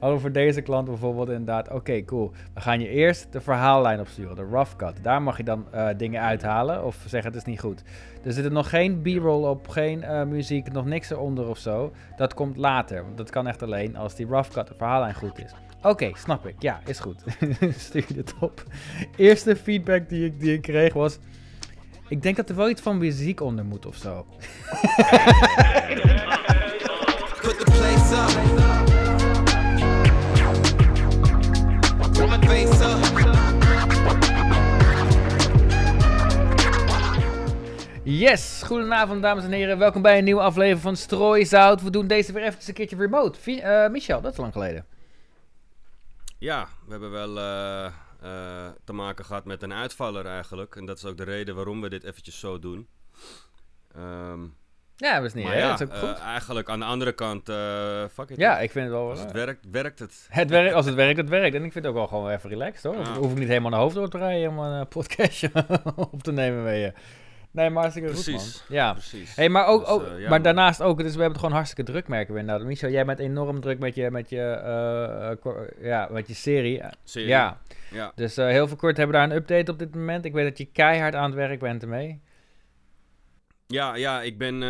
over deze klant bijvoorbeeld inderdaad. Oké, cool. We gaan je eerst de verhaallijn opsturen, de rough cut. Daar mag je dan uh, dingen uithalen of zeggen het is niet goed. Er zit er nog geen b-roll op, geen uh, muziek, nog niks eronder of zo. Dat komt later, want dat kan echt alleen als die rough cut, de verhaallijn goed is. Oké, snap ik. Ja, is goed. Stuur je het op. Eerste feedback die ik, die ik kreeg was... Ik denk dat er wel iets van muziek onder moet of zo. Yes, goedenavond dames en heren. Welkom bij een nieuwe aflevering van Strooizout. We doen deze weer even een keertje remote. Uh, Michel, dat is lang geleden. Ja, we hebben wel uh, uh, te maken gehad met een uitvaller eigenlijk. En dat is ook de reden waarom we dit eventjes zo doen. Um, ja, dat is niet. Ja, dat is ook goed. eigenlijk aan de andere kant, fuck it. Ja, ik vind het wel. Als het werkt, werkt het. het werkt, als het werkt, het werkt. En ik vind het ook wel gewoon even relaxed hoor. Ja. hoef ik niet helemaal naar hoofd te rijden om een podcastje op te nemen met je. Nee, maar hartstikke goed, man. Ja, precies. Hey, maar, ook, dus, ook, uh, maar daarnaast ook, dus we hebben het gewoon hartstikke druk, merken we inderdaad. Michel, jij bent enorm druk met je, met je, uh, ja, met je serie. serie. Ja. ja. Dus uh, heel veel kort hebben we daar een update op dit moment. Ik weet dat je keihard aan het werk bent ermee. Ja, ja, ik ben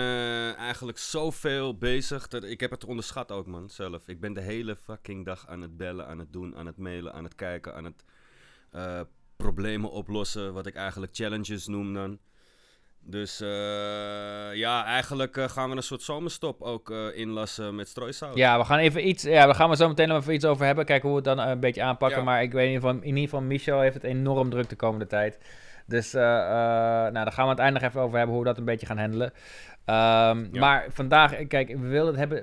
eigenlijk zoveel bezig. Dat, ik heb het onderschat ook, man, zelf. Ik ben de hele fucking dag aan het bellen, aan het doen, aan het mailen, aan het kijken, aan het problemen oplossen. Wat ik eigenlijk challenges noem dan. Dus uh, ja, eigenlijk uh, gaan we een soort zomerstop ook uh, inlassen met strooisout. Ja, we gaan even iets. Ja, we gaan er zo meteen nog even iets over hebben. Kijken hoe we het dan een beetje aanpakken. Maar ik weet in ieder, geval, in ieder geval, Michel heeft het enorm druk de komende tijd. Dus nou, daar gaan we het einde nog even over hebben hoe we dat een beetje gaan handelen. Um, ja. Maar vandaag, kijk, we willen hebben.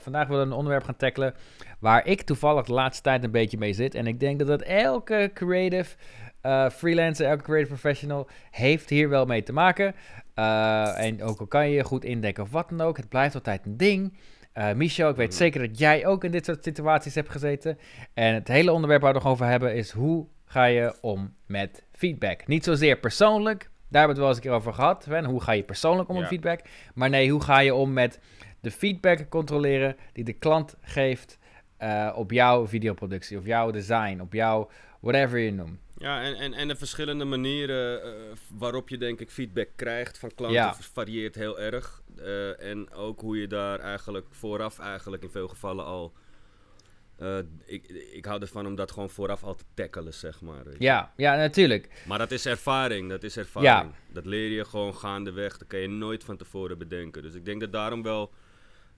vandaag willen we een onderwerp gaan tackelen. Waar ik toevallig de laatste tijd een beetje mee zit. En ik denk dat dat elke creative uh, freelancer, elke creative professional heeft hier wel mee te maken. Uh, en ook al kan je goed indekken of wat dan ook, het blijft altijd een ding. Uh, Michel, ik weet mm. zeker dat jij ook in dit soort situaties hebt gezeten. En het hele onderwerp waar we het nog over hebben is hoe ga je om met feedback? Niet zozeer persoonlijk, daar hebben we het wel eens een keer over gehad. Hè? Hoe ga je persoonlijk om met feedback? Maar nee, hoe ga je om met de feedback controleren die de klant geeft uh, op jouw videoproductie, of jouw design, op jouw whatever je noemt. Ja, en, en, en de verschillende manieren uh, waarop je denk ik feedback krijgt van klanten varieert heel erg. Uh, en ook hoe je daar eigenlijk vooraf eigenlijk in veel gevallen al... Uh, ik, ik hou ervan om dat gewoon vooraf al te tackelen, zeg maar. Ja, ja, natuurlijk. Maar dat is ervaring, dat is ervaring. Ja. Dat leer je gewoon gaandeweg, dat kan je nooit van tevoren bedenken. Dus ik denk dat daarom wel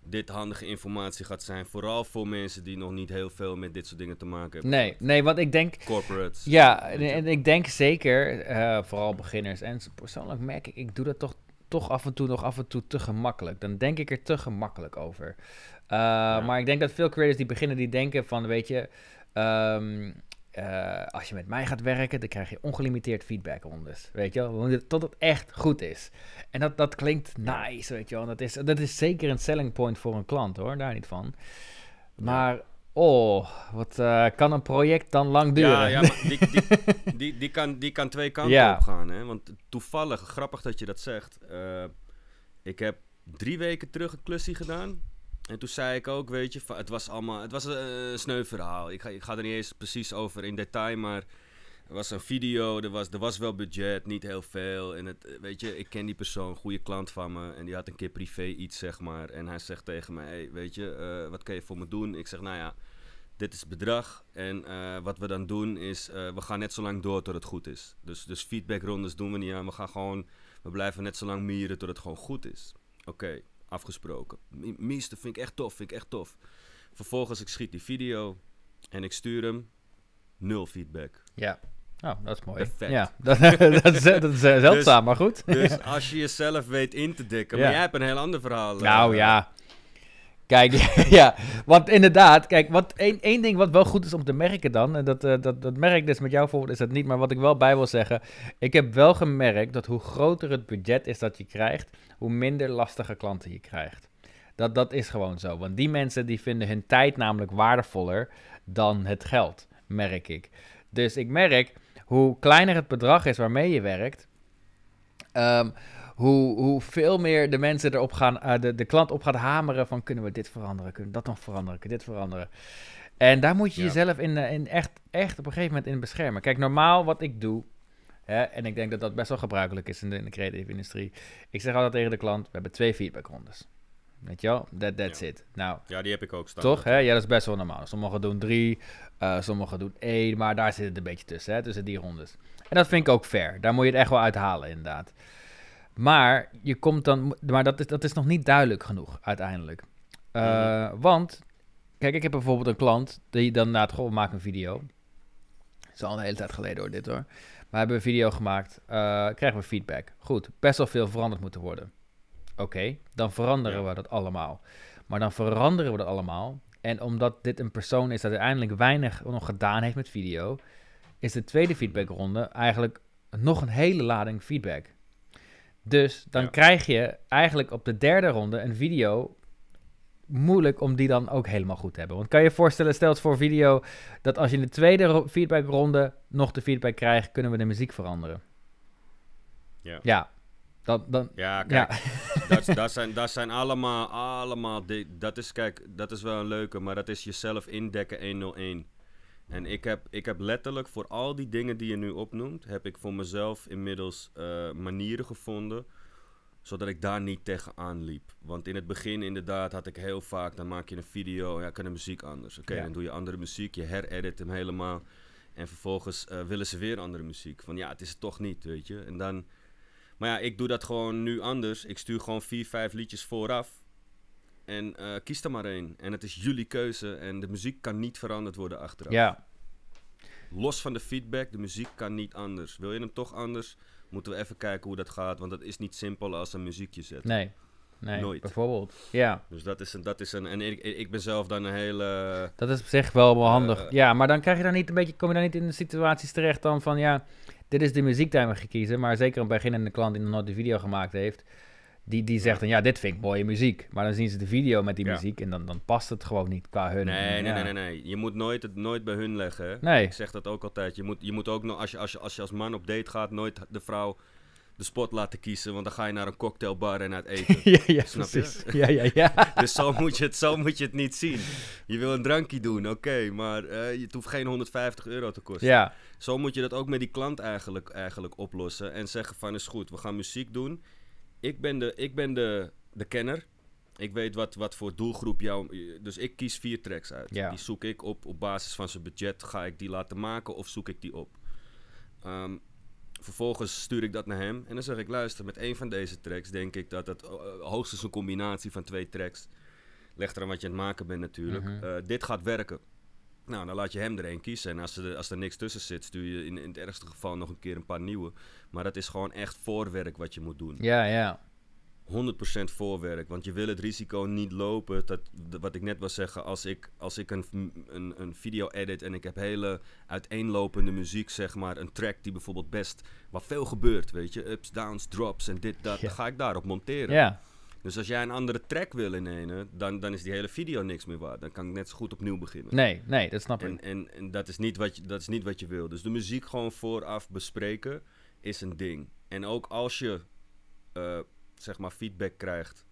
dit handige informatie gaat zijn. Vooral voor mensen die nog niet heel veel met dit soort dingen te maken hebben. Nee, nee want ik denk... Corporates. Ja, en, ik denk zeker, uh, vooral beginners. En persoonlijk merk ik, ik doe dat toch, toch af en toe nog af en toe te gemakkelijk. Dan denk ik er te gemakkelijk over. Uh, ja. Maar ik denk dat veel creators die beginnen, die denken van, weet je... Um, uh, als je met mij gaat werken, dan krijg je ongelimiteerd feedback onderus. Weet je wel? Tot het echt goed is. En dat, dat klinkt nice, weet je wel. Dat is, dat is zeker een selling point voor een klant hoor, daar niet van. Maar, oh, wat uh, kan een project dan lang duren? Ja, ja maar die, die, die, die, kan, die kan twee kanten ja. op gaan. Hè? Want toevallig, grappig dat je dat zegt. Uh, ik heb drie weken terug een klusje gedaan. En toen zei ik ook, weet je, het was allemaal, het was een sneu verhaal. Ik ga, ik ga er niet eens precies over in detail, maar er was een video, er was, er was wel budget, niet heel veel. En het, weet je, ik ken die persoon, goede klant van me. En die had een keer privé iets, zeg maar. En hij zegt tegen mij, hey, weet je, uh, wat kan je voor me doen? Ik zeg, nou ja, dit is het bedrag. En wat we dan doen is, we gaan net zo lang door tot het goed is. Dus, dus feedbackrondes doen we niet aan. We gaan gewoon, we blijven net zo lang mieren tot het gewoon goed is. Oké. Afgesproken. Meeste vind ik echt tof, vind ik echt tof. Vervolgens, ik schiet die video en ik stuur hem. Nul feedback. Ja. Oh, dat is mooi. Ja, dat, dat, is, dat is eh, zeldzaam, dus, maar goed. Dus als je jezelf weet in te dikken. Maar jij hebt een heel ander verhaal. Nou uh, ja, Kijk, ja, want inderdaad, kijk, wat één, één ding wat wel goed is om te merken dan, en dat, uh, dat, dat merk dus met jou voorbeeld is dat niet, maar wat ik wel bij wil zeggen, ik heb wel gemerkt dat hoe groter het budget is dat je krijgt, hoe minder lastige klanten je krijgt. Dat, dat is gewoon zo, want die mensen die vinden hun tijd namelijk waardevoller dan het geld, merk ik. Dus ik merk, hoe kleiner het bedrag is waarmee je werkt, um, hoe, hoe veel meer de mensen erop gaan, uh, de, de klant op gaat hameren van kunnen we dit veranderen, kunnen we dat nog veranderen, kunnen we dit veranderen. En daar moet je jezelf in, in echt, echt op een gegeven moment in beschermen. Kijk, normaal wat ik doe, hè, en ik denk dat dat best wel gebruikelijk is in de, in de creatieve industrie. Ik zeg altijd tegen de klant, we hebben twee feedbackrondes. Weet je wel? That, that's it. Nou, ja, die heb ik ook staan. Toch? Hè? Ja, dat is best wel normaal. Sommigen doen drie, uh, sommigen doen één, maar daar zit het een beetje tussen, hè? tussen die rondes. En dat vind ik ook fair. Daar moet je het echt wel uithalen, inderdaad. Maar je komt dan, maar dat is, dat is nog niet duidelijk genoeg uiteindelijk. Uh, Want, kijk, ik heb bijvoorbeeld een klant die dan na het gewoon maakt een video. Dat is al een hele tijd geleden hoor, dit hoor. Maar we hebben een video gemaakt, uh, krijgen we feedback. Goed, best wel veel veranderd moeten worden. Oké, dan veranderen we dat allemaal. Maar dan veranderen we dat allemaal. En omdat dit een persoon is dat uiteindelijk weinig nog gedaan heeft met video, is de tweede feedbackronde eigenlijk nog een hele lading feedback. Dus dan krijg je eigenlijk op de derde ronde een video moeilijk om die dan ook helemaal goed te hebben. Want kan je je voorstellen, stel het voor video, dat als je in de tweede feedbackronde nog de feedback krijgt, kunnen we de muziek veranderen. Ja. Ja, dat, dan, ja, kijk, ja. Dat, dat, zijn, dat zijn allemaal, allemaal, dat is, kijk, dat is wel een leuke, maar dat is jezelf indekken 101. En ik heb, ik heb letterlijk voor al die dingen die je nu opnoemt, heb ik voor mezelf inmiddels uh, manieren gevonden, zodat ik daar niet tegenaan liep. Want in het begin inderdaad had ik heel vaak, dan maak je een video, ja, kan de muziek anders. Oké, dan doe je andere muziek, je heredit hem helemaal. En vervolgens uh, willen ze weer andere muziek. Van ja, het is het toch niet, weet je. En dan maar ja, ik doe dat gewoon nu anders. Ik stuur gewoon vier, vijf liedjes vooraf. En uh, kies er maar één. En het is jullie keuze. En de muziek kan niet veranderd worden achteraf. Ja. Los van de feedback, de muziek kan niet anders. Wil je hem toch anders? Moeten we even kijken hoe dat gaat. Want dat is niet simpel als een muziekje zetten. Nee. Nee, Nooit. bijvoorbeeld. Ja. Dus dat is een. Dat is een en ik, ik ben zelf dan een hele. Dat is op zich wel wel handig. Uh, ja, maar dan krijg je dan niet een beetje. Kom je dan niet in de situaties terecht dan van ja dit is de muziek die we gekiezen. Maar zeker een beginnende klant die nog nooit de video gemaakt heeft. Die, die zegt dan, ja, dit vind ik mooie muziek. Maar dan zien ze de video met die muziek en dan, dan past het gewoon niet qua hun. Nee, nee, nee, nee, nee. Je moet nooit het nooit bij hun leggen. Nee. Ik zeg dat ook altijd. Je moet, je moet ook nog, als je, als, je, als je als man op date gaat, nooit de vrouw de spot laten kiezen, want dan ga je naar een cocktailbar en uit eten. ja, ja, Snap je? Ja, ja, ja. dus zo moet, je het, zo moet je het niet zien. Je wil een drankje doen, oké, maar uh, het hoeft geen 150 euro te kosten. Ja. Zo moet je dat ook met die klant eigenlijk, eigenlijk oplossen en zeggen van is goed, we gaan muziek doen. Ik ben de, ik ben de, de kenner. Ik weet wat, wat voor doelgroep jou... Dus ik kies vier tracks uit. Ja. Die zoek ik op op basis van zijn budget. Ga ik die laten maken of zoek ik die op? Um, Vervolgens stuur ik dat naar hem en dan zeg ik: luister, met één van deze tracks denk ik dat het uh, hoogstens een combinatie van twee tracks. Leg er aan wat je aan het maken bent, natuurlijk. Mhm. Eh, dit gaat werken. Nou, dan laat je hem er één kiezen. En als er, als er niks tussen zit, stuur je in, in het ergste geval nog een keer een paar nieuwe. Maar dat is gewoon echt voorwerk wat je moet doen. Ja, ja. 100% voorwerk. Want je wil het risico niet lopen. Dat, wat ik net wil zeggen, als ik, als ik een, een, een video edit en ik heb hele uiteenlopende muziek, zeg maar. Een track die bijvoorbeeld best, waar veel gebeurt, weet je. Ups, downs, drops en dit, dat. Dan ga ik daarop monteren. Ja. Dus als jij een andere track wil innemen, dan, dan is die hele video niks meer waard. Dan kan ik net zo goed opnieuw beginnen. Nee, nee, dat snap ik. En, en, en dat, is niet wat je, dat is niet wat je wil. Dus de muziek gewoon vooraf bespreken is een ding. En ook als je... Uh, zeg maar feedback krijgt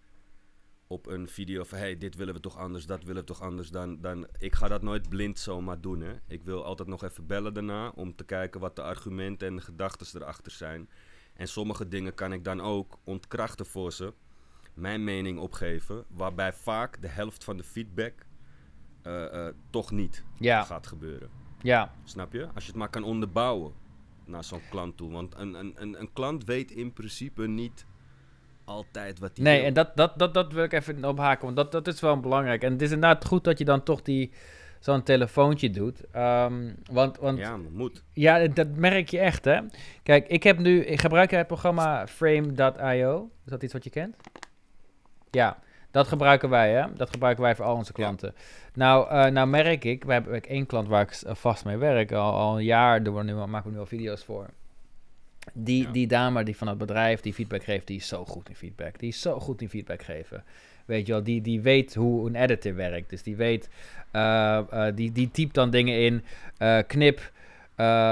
op een video van hey, dit willen we toch anders, dat willen we toch anders, dan, dan ik ga dat nooit blind zomaar doen. Hè. Ik wil altijd nog even bellen daarna om te kijken wat de argumenten en de gedachten erachter zijn. En sommige dingen kan ik dan ook ontkrachten voor ze, mijn mening opgeven, waarbij vaak de helft van de feedback uh, uh, toch niet ja. gaat gebeuren. Ja. Snap je? Als je het maar kan onderbouwen naar zo'n klant toe. Want een, een, een, een klant weet in principe niet altijd wat hij Nee, en dat, dat, dat, dat wil ik even ophaken, want dat, dat is wel belangrijk. En het is inderdaad goed dat je dan toch die zo'n telefoontje doet. Um, want, want, ja, moet. Ja, dat merk je echt, hè. Kijk, ik heb nu... Ik gebruik het programma Frame.io. Is dat iets wat je kent? Ja, dat gebruiken wij, hè. Dat gebruiken wij voor al onze klanten. Nou, uh, nou merk ik... We hebben één klant waar ik vast mee werk. Al, al een jaar doen we nu, maken we nu al video's voor. Die, die dame die van het bedrijf die feedback geeft, die is zo goed in feedback. Die is zo goed in feedback geven. Weet je wel, die, die weet hoe een editor werkt. Dus die weet, uh, uh, die, die typt dan dingen in. Knip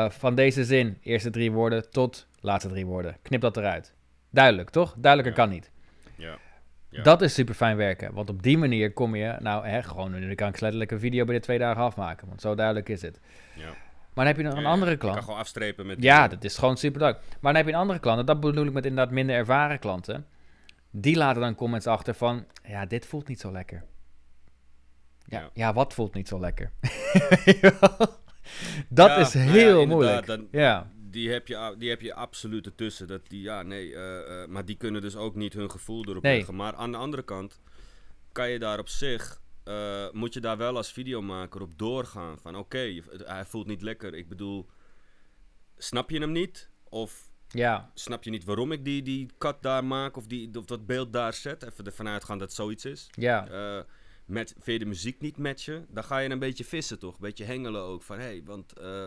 van deze zin, eerste drie woorden tot laatste drie woorden. Knip dat eruit. Duidelijk, toch? Duidelijker ja. kan niet. Ja. Dat is super fijn werken. Want op die manier kom je, nou hè, gewoon, nu kan ik letterlijk een video binnen twee dagen afmaken. Want zo duidelijk is het. Ja. Maar dan heb je nog een andere klant. Je kan gewoon afstrepen met... Ja, dat is gewoon super duidelijk. Maar dan heb je een andere klant, en dat bedoel ik met inderdaad minder ervaren klanten. Die laten dan comments achter van, ja, dit voelt niet zo lekker. Ja, ja. wat voelt niet zo lekker? dat is nou heel moeilijk. Dan, ja. Die heb, je, die heb je absoluut ertussen. Dat die, ja, nee, uh, uh, maar die kunnen dus ook niet hun gevoel erop leggen. Maar aan de andere kant kan je daar op zich, uh, moet je daar wel als videomaker op doorgaan. Van oké, hij voelt niet lekker. Ik bedoel, snap je hem niet? Of ja. snap je niet waarom ik die, die cut daar maak of, die, of dat beeld daar zet? Even ervan uitgaan dat zoiets is. Ja met, vind je de muziek niet matchen, dan ga je een beetje vissen toch? Een beetje hengelen ook. Van, hey, want, uh,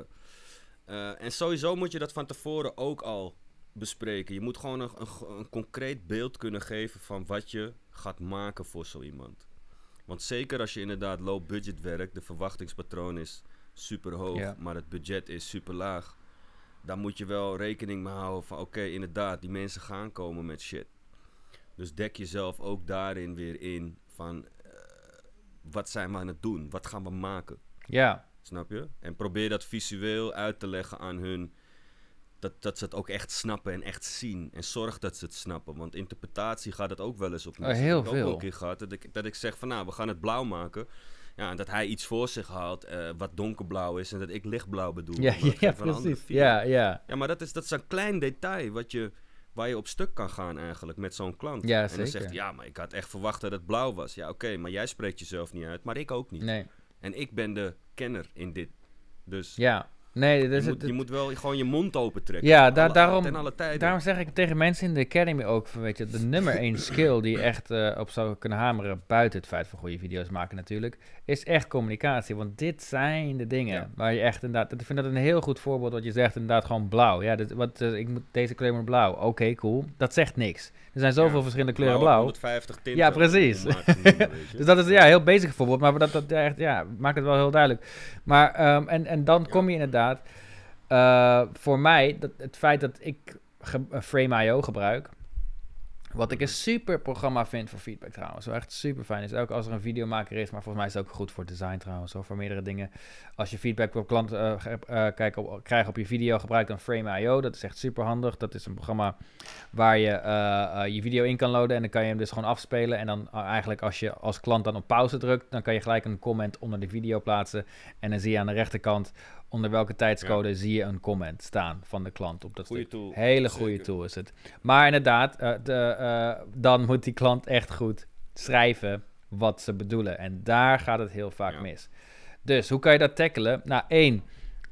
uh, en sowieso moet je dat van tevoren ook al bespreken. Je moet gewoon een, een, een, concreet beeld kunnen geven van wat je gaat maken voor zo iemand. Want zeker als je inderdaad low budget werkt, de verwachtingspatroon is super hoog, maar het budget is super laag. Dan moet je wel rekening mee houden van oké, inderdaad, die mensen gaan komen met shit. Dus dek jezelf ook daarin weer in van wat zijn we aan het doen? Wat gaan we maken? Ja. Snap je? En probeer dat visueel uit te leggen aan hun. Dat, dat ze het ook echt snappen en echt zien. En zorg dat ze het snappen. Want interpretatie gaat het ook wel eens op. Oh, heel veel. Ik ook een keer gehad dat ik, dat ik zeg van nou, we gaan het blauw maken. Ja, en dat hij iets voor zich haalt uh, wat donkerblauw is en dat ik lichtblauw bedoel. Ja, ja precies. Ja, ja. ja, maar dat is, dat is een klein detail wat je, waar je op stuk kan gaan eigenlijk met zo'n klant. Ja, en zeker. dan zegt ja, maar ik had echt verwacht dat het blauw was. Ja, oké, maar jij spreekt jezelf niet uit, maar ik ook niet. Nee. En ik ben de kenner in dit. Dus ja. Nee, dus je, moet, je moet wel gewoon je mond open trekken. Ja, daarom, daarom zeg ik tegen mensen in de Academy ook, van, weet je, de nummer één skill die je echt uh, op zou kunnen hameren, buiten het feit van goede video's maken natuurlijk, is echt communicatie. Want dit zijn de dingen waar je echt inderdaad, ik vind dat een heel goed voorbeeld wat je zegt, inderdaad gewoon blauw. Ja, dit, wat, uh, ik moet deze kleur maar blauw. Oké, cool. Dat zegt niks. Er zijn zoveel verschillende kleuren blauw. 150 tinten. Ja, precies. dus dat is ja, heel bezig voorbeeld, maar dat, dat echt, ja, maakt het wel heel duidelijk. Maar, um, en, en dan kom je inderdaad uh, voor mij, dat, het feit dat ik Frame.io gebruik, wat ik een super programma vind voor feedback trouwens. Wat echt super fijn is. Ook als er een videomaker is. Maar volgens mij is het ook goed voor design trouwens. Of voor meerdere dingen. Als je feedback op klant uh, uh, op, krijgt op je video. Gebruik dan Frame.io. Dat is echt super handig. Dat is een programma waar je uh, je video in kan loaden. En dan kan je hem dus gewoon afspelen. En dan eigenlijk als je als klant dan op pauze drukt. Dan kan je gelijk een comment onder de video plaatsen. En dan zie je aan de rechterkant onder welke tijdscode zie je een comment staan van de klant op dat goeie Tool. Hele goede tool is het. Maar inderdaad, uh, de, uh, dan moet die klant echt goed schrijven wat ze bedoelen. En daar gaat het heel vaak mis. Dus hoe kan je dat tackelen? Nou, één,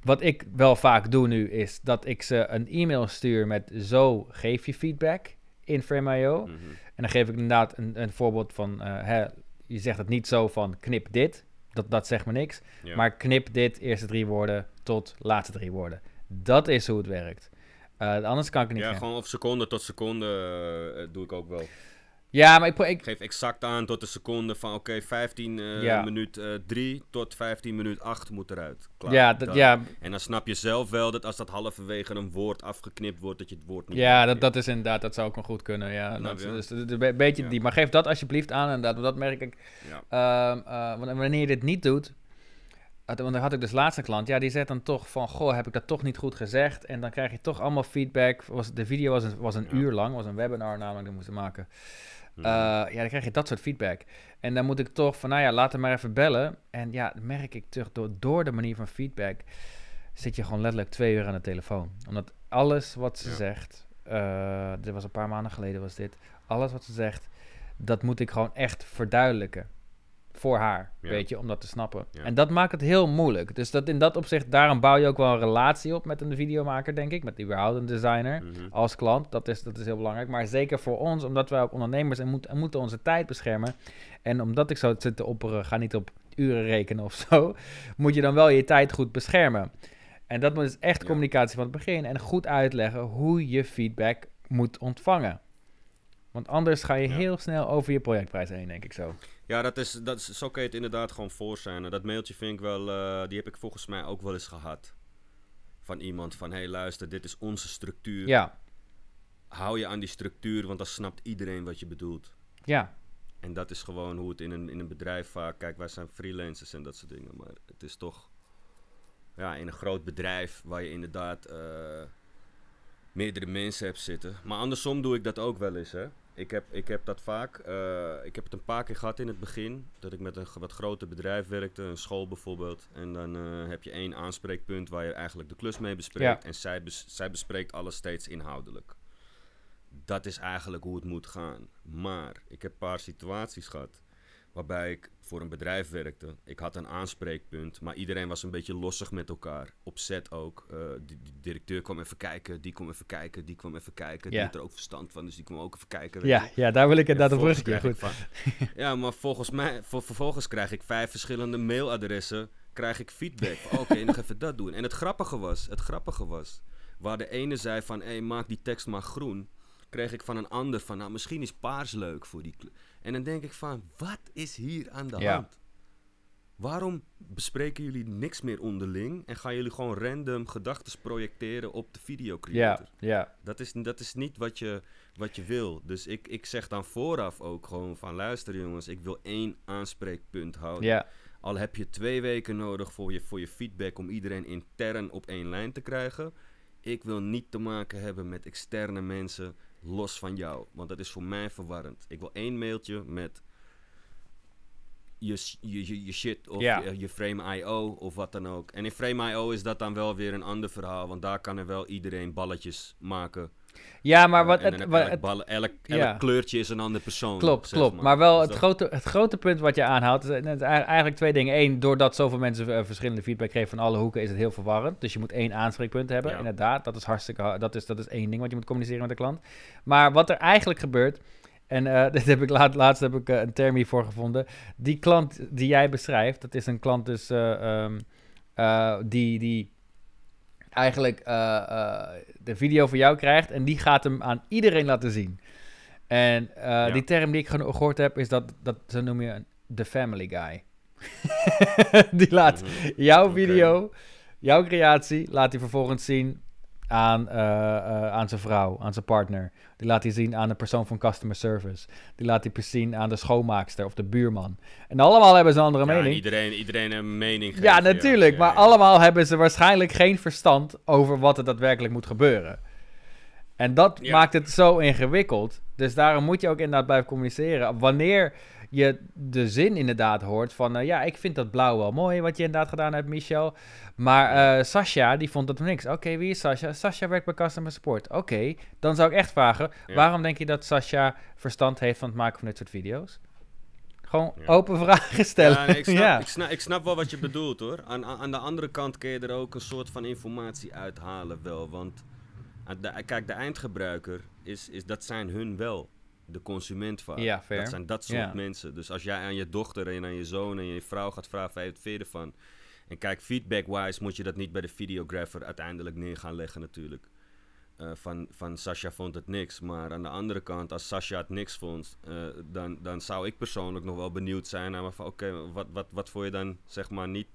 wat ik wel vaak doe nu is dat ik ze een e-mail stuur met zo geef je feedback in Frame.io. Mm En dan geef ik inderdaad een, een voorbeeld van, uh, hè, je zegt het niet zo van knip dit, dat, dat zegt me niks. Maar knip dit eerste drie woorden tot laatste drie woorden. Dat is hoe het werkt. Uh, anders kan ik niet. Ja, gewoon op seconde tot seconde uh, doe ik ook wel. Ja, maar ik, ik... geef exact aan tot de seconde van oké, okay, 15 uh, minuut 3 uh, tot 15 minuut 8 moet eruit. Klaar, ja, dat, ja. En dan snap je zelf wel dat als dat halverwege een woord afgeknipt wordt, dat je het woord niet Ja, dat, dat is inderdaad, dat zou ook nog goed kunnen. Ja, dat, dus, een beetje ja. die. Maar geef dat alsjeblieft aan inderdaad, want dat merk ik. Ja. Uh, wanneer je dit niet doet, want dan had ik dus laatste klant, ja, die zegt dan toch van, goh, heb ik dat toch niet goed gezegd? En dan krijg je toch allemaal feedback. Was, de video was een, was een uur lang, was een webinar namelijk, die moesten maken. Uh, ja, dan krijg je dat soort feedback. En dan moet ik toch van, nou ja, laat hem maar even bellen. En ja, merk ik terug, door, door de manier van feedback zit je gewoon letterlijk twee uur aan de telefoon. Omdat alles wat ze zegt, uh, dit was een paar maanden geleden was dit, alles wat ze zegt, dat moet ik gewoon echt verduidelijken voor haar, weet je, om dat te snappen. En dat maakt het heel moeilijk. Dus dat in dat opzicht, daarom bouw je ook wel een relatie op met een videomaker, denk ik, met die überhaupt een designer mhm. als klant. Dat is, dat is heel belangrijk. Maar zeker voor ons, omdat wij ook ondernemers en, moet, en moeten onze tijd beschermen. En omdat ik zo zit te opperen, ga niet op uren rekenen of zo, moet je dan wel je tijd goed beschermen. En dat moet dus echt communicatie van het begin en goed uitleggen hoe je feedback moet ontvangen. Want anders ga je heel snel over je projectprijs heen, denk ik zo. Ja, dat is, dat is, zo kan je het inderdaad gewoon voor zijn. Dat mailtje vind ik wel, uh, die heb ik volgens mij ook wel eens gehad. Van iemand van, hé hey, luister, dit is onze structuur. Ja. Hou je aan die structuur, want dan snapt iedereen wat je bedoelt. Ja. En dat is gewoon hoe het in een, in een bedrijf vaak... Kijk, wij zijn freelancers en dat soort dingen. Maar het is toch... Ja, in een groot bedrijf waar je inderdaad... Uh, meerdere mensen hebt zitten. Maar andersom doe ik dat ook wel eens, hè. Ik heb, ik heb dat vaak. Uh, ik heb het een paar keer gehad in het begin. Dat ik met een wat groter bedrijf werkte, een school bijvoorbeeld. En dan uh, heb je één aanspreekpunt waar je eigenlijk de klus mee bespreekt. En zij, bes zij bespreekt alles steeds inhoudelijk. Dat is eigenlijk hoe het moet gaan. Maar ik heb een paar situaties gehad waarbij ik voor een bedrijf werkte. Ik had een aanspreekpunt, maar iedereen was een beetje lossig met elkaar. Op set ook. Uh, die, directeur kwam even kijken, die kwam even kijken, die kwam even kijken. Die had er ook verstand van, dus die kwam ook even kijken. Ja, ja, daar wil ik het op terug. Goed. Van, ja, maar volgens mij, vervolgens krijg ik vijf verschillende mailadressen. Krijg ik feedback. Oké, nog even dat doen. En het grappige was, het grappige was, waar de ene zei van, hé, hey, maak die tekst maar groen kreeg ik van een ander van, nou misschien is paars leuk voor die. En dan denk ik van, wat is hier aan de hand? Waarom bespreken jullie niks meer onderling en gaan jullie gewoon random gedachten projecteren op de videocreator? Ja, ja. Dat is, dat is niet wat je, wat je wil. Dus ik, ik zeg dan vooraf ook gewoon van, luister jongens, ik wil één aanspreekpunt houden. Ja. Al heb je twee weken nodig voor je, voor je feedback om iedereen intern op één lijn te krijgen. Ik wil niet te maken hebben met externe mensen los van jou. Want dat is voor mij verwarrend. Ik wil één mailtje met je, je, je shit of je, je, Frame IO of wat dan ook. En in Frame IO is dat dan wel weer een ander verhaal. Want daar kan er wel iedereen balletjes maken. Ja, maar wat... het, elk, elk, elk kleurtje is een andere persoon. Klopt, klopt. Maar. maar. wel dus het, grote, het grote punt wat je aanhaalt, is eigenlijk twee dingen. Eén, doordat zoveel mensen uh, verschillende feedback geven van alle hoeken, is het heel verwarrend. Dus je moet één aanspreekpunt hebben, inderdaad. Dat is hartstikke... Dat is, dat is één ding wat je moet communiceren met de klant. Maar wat er eigenlijk gebeurt... En uh, dit heb ik laat, laatst heb ik uh, een term hiervoor gevonden. Die klant die jij beschrijft, dat is een klant dus um, die, die eigenlijk de video van jou krijgt en die gaat hem aan iedereen laten zien. En uh, die term die ik gehoord heb is dat, dat zo noem je de family guy. die laat mhm. jouw video, jouw creatie, laat hij vervolgens zien aan, uh, uh, aan zijn vrouw, aan zijn partner. Die laat hij zien aan de persoon van customer service. Die laat hij zien aan de schoonmaakster of de buurman. En allemaal hebben ze een andere ja, mening. Iedereen, iedereen een mening geeft, Ja, natuurlijk. maar allemaal hebben ze waarschijnlijk geen verstand over wat er daadwerkelijk moet gebeuren. En dat maakt het zo ingewikkeld. Dus daarom moet je ook inderdaad blijven communiceren. Wanneer je de zin inderdaad hoort van... Uh, ja, ik vind dat blauw wel mooi wat je inderdaad gedaan hebt, Michel. Maar uh, Sascha, die vond dat niks. Oké, wie is Sascha? Sascha werkt bij Customer Support. Oké, dan zou ik echt vragen... waarom denk je dat Sascha verstand heeft van het maken van dit soort video's? Gewoon open vragen stellen. Ja, nee, ik, snap, ik, snap, ik, snap, wel wat je bedoelt hoor. Aan, aan de andere kant kun je er ook een soort van informatie uithalen wel. Want kijk, de eindgebruiker, is, is, dat zijn hun wel de consument vaak. Ja, fair. Dat zijn dat soort mensen. Dus als jij aan je dochter en aan je zoon en je vrouw gaat vragen, wat vind je ervan? En kijk, feedback-wise moet je dat niet bij de videographer uiteindelijk neer gaan leggen natuurlijk. Uh, van, van Sasha vond het niks. Maar aan de andere kant, als Sasha het niks vond, uh, dan, dan zou ik persoonlijk nog wel benieuwd zijn naar van oké, wat, wat, wat vond je dan zeg maar niet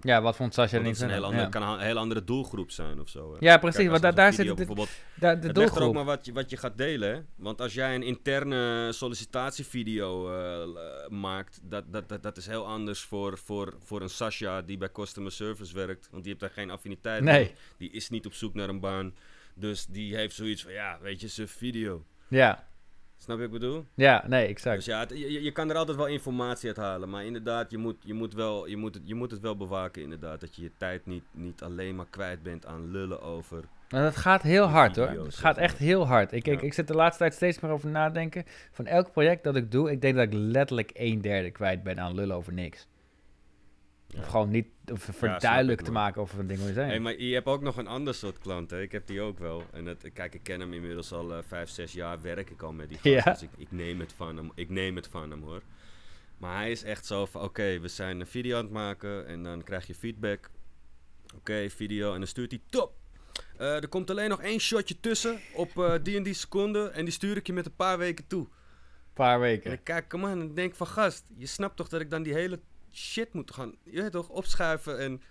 Ja, wat vond Sasha niet? een heel andere, kan een heel andere doelgroep zijn of zo. Hè. Ja, precies. want daar zit het, bijvoorbeeld. de doelgroep. er ook maar wat je, wat je gaat delen. Hè? Want als jij een interne sollicitatievideo uh, maakt, dat, dat, dat, dat is heel anders voor, voor, voor een Sasha die bij customer service werkt. Want die heeft daar geen affiniteit nee. Die is niet op zoek naar een baan. Dus die heeft zoiets van, ja, weet je, ze video. Ja. Snap je wat ik bedoel? Ja, nee, exact. Dus ja, je, je kan er altijd wel informatie uit halen. Maar inderdaad, je moet, je moet, wel, je moet, het, je moet het wel bewaken inderdaad. Dat je je tijd niet, niet alleen maar kwijt bent aan lullen over... Maar dat gaat heel hard hoor. Het gaat echt heel hard. Ik, ik, ik zit de laatste tijd steeds meer over nadenken. Van elk project dat ik doe, ik denk dat ik letterlijk een derde kwijt ben aan lullen over niks. Of gewoon niet of verduidelijk te maken over een ding hoe zijn. Hey, maar je hebt ook nog een ander soort klanten. Ik heb die ook wel. En het, kijk, ik ken hem inmiddels al uh, vijf, zes jaar. Werk ik al met die gast. Dus ik, ik, neem het van hem. Ik neem het van hem hoor. Maar hij is echt zo van: oké, we zijn een video aan het maken. En dan krijg je feedback. Oké, video. En dan stuurt hij top. Uh, er komt alleen nog één shotje tussen op uh, die en die seconde. En die stuur ik je met een paar weken toe. Paar weken. En ik kijk hem aan en denk van gast, je snapt toch dat ik dan die hele shit moet gaan, je weet toch, opschuiven en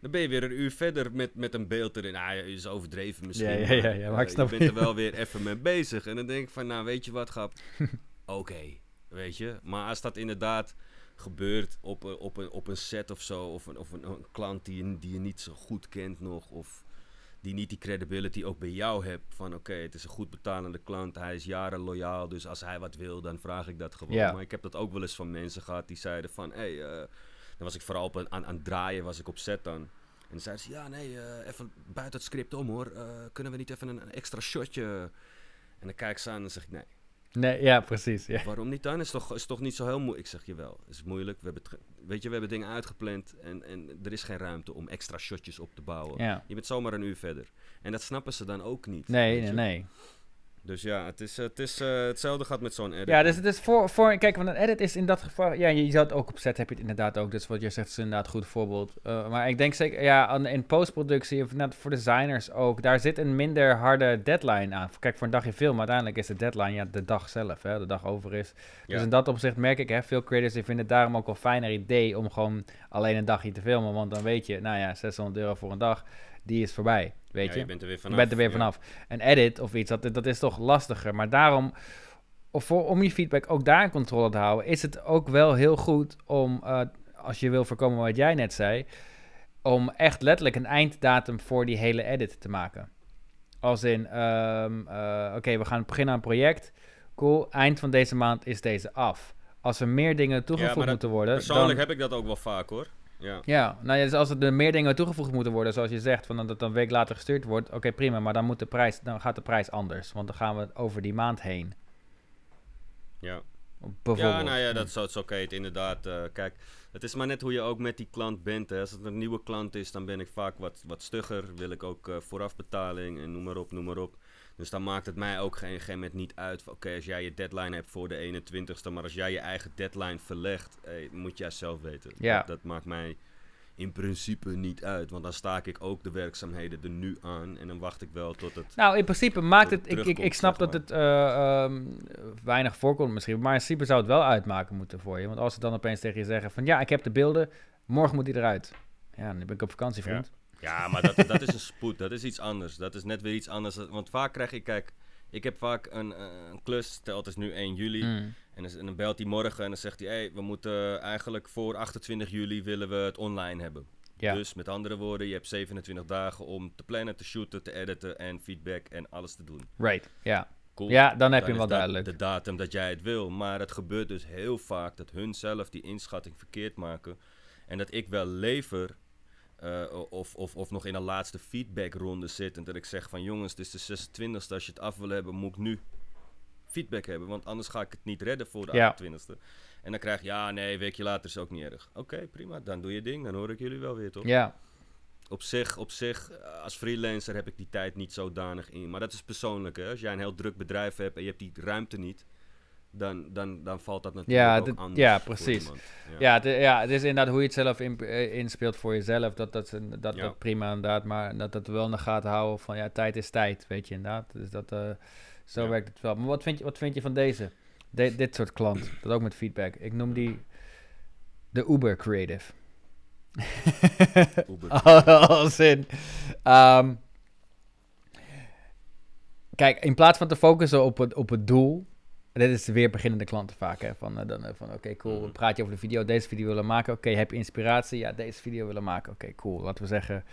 dan ben je weer een uur verder met, met een beeld erin. Ah, is overdreven misschien. Ja, ja, ja, ja maar ik snap je bent er wel weer even mee bezig. En dan denk ik van, nou, weet je wat, grap? Oké, weet je. Maar als dat inderdaad gebeurt op een, op een, op een set of zo, of een, of een, een klant die je, die je niet zo goed kent nog, of die niet die credibility ook bij jou hebt. Van oké, het is een goed betalende klant, hij is jaren loyaal, dus als hij wat wil, dan vraag ik dat gewoon. Maar ik heb dat ook wel eens van mensen gehad die zeiden van, hé, hey, uh, dan was ik vooral op aan, aan het draaien, was ik op set dan. En dan zeiden ze, ja nee, uh, even buiten het script om hoor, uh, kunnen we niet even een, een, extra shotje... En dan kijk ik ze aan en zeg ik, nee, Nee, ja, precies. Ja. Waarom niet dan? Is toch, is toch niet zo heel moeilijk? Ik zeg je wel, het is moeilijk. We hebben weet je, we hebben dingen uitgepland en, en er is geen ruimte om extra shotjes op te bouwen. Ja. Je bent zomaar een uur verder. En dat snappen ze dan ook niet. Nee, nee, nee. Dus ja, het is, het is uh, hetzelfde gaat met zo'n edit. Ja, dus het is voor, voor... Kijk, want een edit is in dat geval... Ja, je zou het ook op set heb je het inderdaad ook. Dus wat je zegt is inderdaad een goed voorbeeld. Uh, maar ik denk zeker... Ja, in postproductie, of net voor designers ook... Daar zit een minder harde deadline aan. Kijk, voor een dagje film, uiteindelijk is de deadline ja, de dag zelf. Hè, de dag over is. Dus in dat opzicht merk ik... Hè, veel creators die vinden het daarom ook wel fijner idee... om gewoon alleen een dagje te filmen. Want dan weet je, nou ja, 600 euro voor een dag die is voorbij. Weet je? je bent er weer vanaf. Je bent er weer vanaf. Een edit of iets, dat, dat is toch lastiger. Maar daarom, of voor, om je feedback ook daar in controle te houden, is het ook wel heel goed om, uh, als je wil voorkomen wat jij net zei, om echt letterlijk een einddatum voor die hele edit te maken. Als in, um, uh, oké, we gaan beginnen aan een project. Cool, eind van deze maand is deze af. Als er meer dingen toegevoegd ja, moeten worden. Persoonlijk heb ik dat ook wel vaak hoor. Ja, ja nou ja, dus als er meer dingen toegevoegd moeten worden, zoals je zegt, van dat het een week later gestuurd wordt, oké prima, maar dan, moet de prijs, dan gaat de prijs anders, want dan gaan we over die maand heen. Ja. Ja, nou ja, dat is oké, het inderdaad. Uh, kijk, het is maar net hoe je ook met die klant bent. Hè. Als het een nieuwe klant is, dan ben ik vaak wat, wat stugger. Wil ik ook uh, voorafbetaling en noem maar op, noem maar op. Dus dan maakt het mij ook geen moment niet uit. Oké, als jij je deadline hebt voor de 21ste, maar als jij je eigen deadline verlegt, hey, moet jij zelf weten. Ja. Dat, maakt mij in principe niet uit. Want dan sta ik ook de werkzaamheden er nu aan. En dan wacht ik wel tot het. Nou, in principe maakt het. Ik, ik, ik snap dat het uh, um, weinig voorkomt misschien. Maar in principe zou het wel uitmaken moeten voor je. Want als ze dan opeens tegen je zeggen: van ja, ik heb de beelden. Morgen moet hij eruit. Ja, dan ben ik op vakantie, vriend. Ja, maar dat, dat is een spoed. Dat is iets anders. Dat is net weer iets anders. Want vaak krijg ik, kijk, ik heb vaak een, eh, een klus. Stel, het is nu 1 juli. Mm. En, dan, dan belt hij morgen en dan zegt hij: hey, we moeten eigenlijk voor 28 juli willen we het online hebben. Ja. Dus met andere woorden, je hebt 27 dagen om te plannen, te shooten, te editen en feedback en alles te doen. Right, ja. Cool. Ja, dan heb je hem wel duidelijk. De datum dat jij het wil. Maar het gebeurt dus heel vaak dat hun zelf die inschatting verkeerd maken. En dat ik wel lever uh, of, of, of nog in een laatste feedbackronde zit. En dat ik zeg van jongens, het is de 26e. Als je het af wil hebben, moet ik nu feedback hebben. Want anders ga ik het niet redden voor de ja. 28e. En dan krijg je, ja, nee, een weekje later is ook niet erg. Oké, prima. Dan doe je ding. Dan hoor ik jullie wel weer, toch? Ja. Op zich, op zich, eh, als freelancer heb ik die tijd niet zodanig in. Maar dat is persoonlijk, hè. Als jij een heel druk bedrijf hebt en je hebt die ruimte niet dan, dan, dan valt dat natuurlijk ja, ook anders Ja, precies. Ja, ja, het, ja, het is inderdaad hoe je het zelf in, uh, inspeelt voor jezelf. Dat, dat, dat, dat, prima inderdaad. Maar dat dat wel in de gaten houden van ja, tijd is tijd, weet je inderdaad. Dus dat, uh, zo werkt het wel. Maar wat vind je, wat vind je van deze? De, dit soort klant, dat ook met feedback. Ik noem die de Uber Creative. Uber. Als in... Um, kijk, in plaats van te focussen op het, op het doel dit is weer beginnende klanten vaak. Hè? Van, uh, dan, uh, van oké, cool. Mm. Praat je over de video. Deze video willen maken. Oké, heb je inspiratie? Ja, deze video willen maken. Oké, cool. Laten we zeggen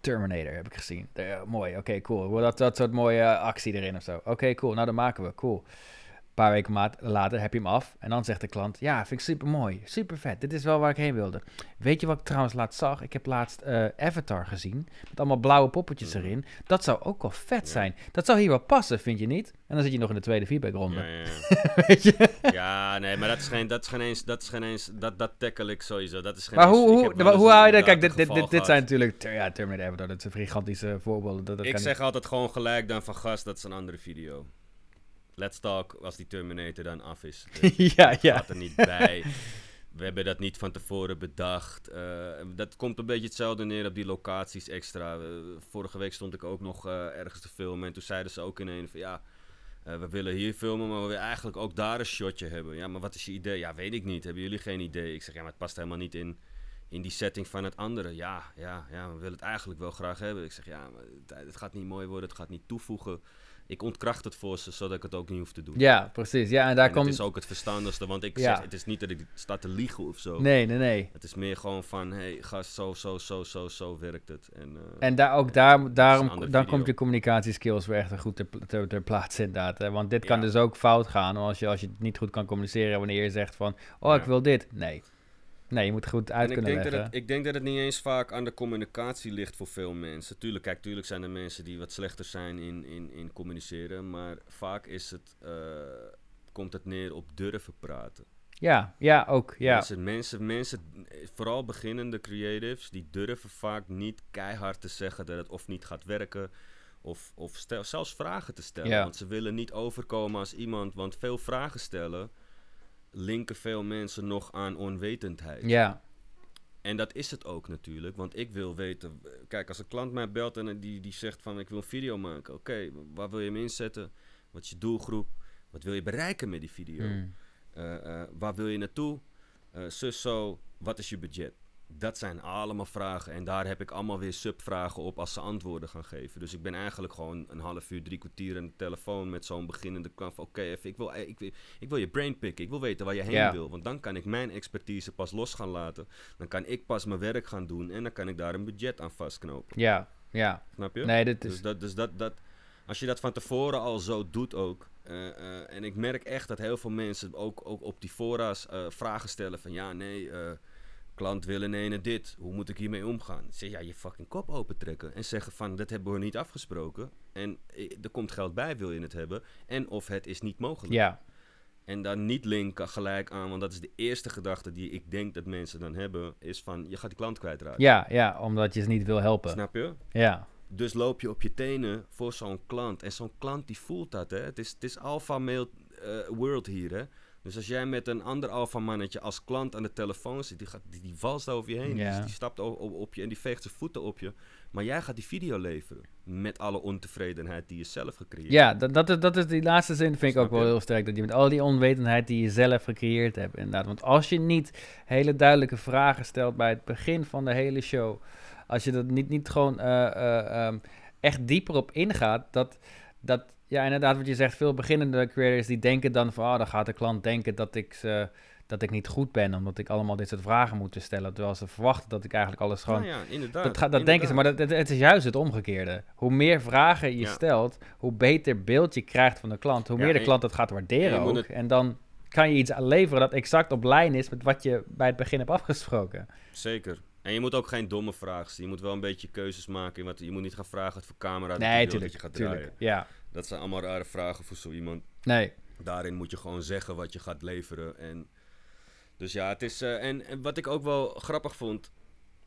Terminator heb ik gezien. Uh, mooi. Oké, cool. Dat, dat soort mooie actie erin of zo. Oké, cool. Nou, dan maken we. Cool paar weken later heb je hem af. En dan zegt de klant: Ja, vind ik super mooi. Super vet. Dit is wel waar ik heen wilde. Weet je wat ik trouwens laatst zag? Ik heb laatst uh, Avatar gezien. Met allemaal blauwe poppetjes mhm. erin. Dat zou ook wel vet zijn. Dat zou hier wel passen, vind je niet? En dan zit je nog in de tweede feedbackronde. Ja, ja. Weet je? ja, nee, maar dat is geen, dat is geen eens, dat is geen eens, dat, dat tackle ik sowieso. Dat is geen maar hoe, hoe, hoe haal je dat? Kijk, dit, dit, dit, dit zijn natuurlijk, ja, Terminator Avatar, dat zijn gigantische voorbeelden. Dat, dat ik zeg altijd gewoon gelijk dan van gast, dat is een andere video. Let's Talk als die Terminator dan af is. Dus ja, ja. gaat er niet bij. We hebben dat niet van tevoren bedacht. Uh, dat komt een beetje hetzelfde neer op die locaties extra. Uh, vorige week stond ik ook nog uh, ergens te filmen. En toen zeiden ze ook in een van ja, we willen hier filmen, maar we willen eigenlijk ook daar een shotje hebben. Ja, maar wat is je idee? Ja, weet ik niet. Hebben jullie geen idee? Ik zeg ja, maar het past helemaal niet in, in die setting van het andere. Ja, ja, ja, we willen het eigenlijk wel graag hebben. Ik zeg ja, maar het, het gaat niet mooi worden, het gaat niet toevoegen ik ontkracht het voor ze, zodat ik het ook niet hoef te doen. Ja, precies. Ja, en daar komt... het is ook het verstandigste, want ik zeg, het is niet dat ik sta te liegen of zo. Nee, nee, nee. Het is meer gewoon van, hey, gast, zo, zo, zo, zo, zo werkt het. En, uh, en daar, ook daar, daarom, dan komt je communicatieskills weer echt goed ter, ter, ter plaatse inderdaad. Hè? Want dit kan dus ook fout gaan als je, als je niet goed kan communiceren wanneer je zegt van, oh, ik wil dit. Nee. Nee, je moet goed uit kunnen denk leggen. Dat het, ik denk dat het niet eens vaak aan de communicatie ligt voor veel mensen. Tuurlijk, kijk, tuurlijk zijn er mensen die wat slechter zijn in, in, in communiceren. Maar vaak is het, uh, komt het neer op durven praten. Ja, ja, ook. Ja. Mensen, mensen, mensen, vooral beginnende creatives, die durven vaak niet keihard te zeggen dat het of niet gaat werken. Of, of stel, zelfs vragen te stellen. Ja. Want ze willen niet overkomen als iemand. Want veel vragen stellen linken veel mensen nog aan onwetendheid. Ja. En dat is het ook natuurlijk, want ik wil weten... Kijk, als een klant mij belt en die, die zegt van ik wil een video maken. Oké, waar wil je hem inzetten? Wat is je doelgroep? Wat wil je bereiken met die video? Hmm. Uh, waar wil je naartoe? Uh, zus zo, wat is je budget? Dat zijn allemaal vragen. En daar heb ik allemaal weer subvragen op als ze antwoorden gaan geven. Dus ik ben eigenlijk gewoon een half uur, drie kwartier aan de telefoon met zo'n beginnende klant. Oké, even, ik, wil, ik, wil, ik wil je brain picken. Ik wil weten waar je heen wil. Want dan kan ik mijn expertise pas los gaan laten. Dan kan ik pas mijn werk gaan doen. En dan kan ik daar een budget aan vastknopen. Ja, ja. Snap je? Nee, dit is... Dus, dat, dus dat, dat, als je dat van tevoren al zo doet ook. Uh, uh, en ik merk echt dat heel veel mensen ook, ook op die fora's uh, vragen stellen van ja, nee klant willen ene dit. Hoe moet ik hiermee omgaan? Zeg ja, je fucking kop opentrekken. En zeggen van, dat hebben we niet afgesproken. En er komt geld bij, wil je het hebben. En of het is niet mogelijk. Ja. En dan niet linken gelijk aan, want dat is de eerste gedachte die ik denk dat mensen dan hebben, is van, je gaat die klant kwijtraken. Ja, ja, omdat je ze niet wil helpen. Snap je? Ja. Dus loop je op je tenen voor zo'n klant. En zo'n klant die voelt dat, hè. Het is, het is alpha male uh, world hier, hè. Dus als jij met een ander alfamannetje als klant aan de telefoon zit, die, gaat, die, die valst over je heen. Dus die stapt op, op, je en die veegt zijn voeten op je. Maar jij gaat die video leveren. Met alle ontevredenheid die je zelf gecreëerd ja, hebt. Ja, dat, dat, dat is die laatste zin vind ik ook wel heel sterk. Dat je met al die onwetendheid die je zelf gecreëerd hebt. Inderdaad. Want als je niet hele duidelijke vragen stelt bij het begin van de hele show. Als je dat niet, niet gewoon uh, uh, um, echt dieper op ingaat. Dat, dat ja, inderdaad, wat je zegt, veel beginnende creators die denken dan van, oh, dan gaat de klant denken dat ik, ze, dat ik niet goed ben, omdat ik allemaal dit soort vragen moet stellen, terwijl ze verwachten dat ik eigenlijk alles gewoon... Nou ja, inderdaad. Dat, dat denken ze, maar dat, het, is juist het omgekeerde. Hoe meer vragen je stelt, hoe beter beeld je krijgt van de klant, hoe meer de klant het gaat waarderen ook. En dan kan je iets leveren dat exact op lijn is met wat je bij het begin hebt afgesproken. Zeker. En je moet ook geen domme vragen stellen. Je moet wel een beetje keuzes maken. Je moet niet gaan vragen wat voor camera nee, dat je gaat tuurlijk, draaien. Ja. Dat zijn allemaal rare vragen voor zo iemand. Nee. Daarin moet je gewoon zeggen wat je gaat leveren. En dus ja, het is. Uh, en, en, wat ik ook wel grappig vond.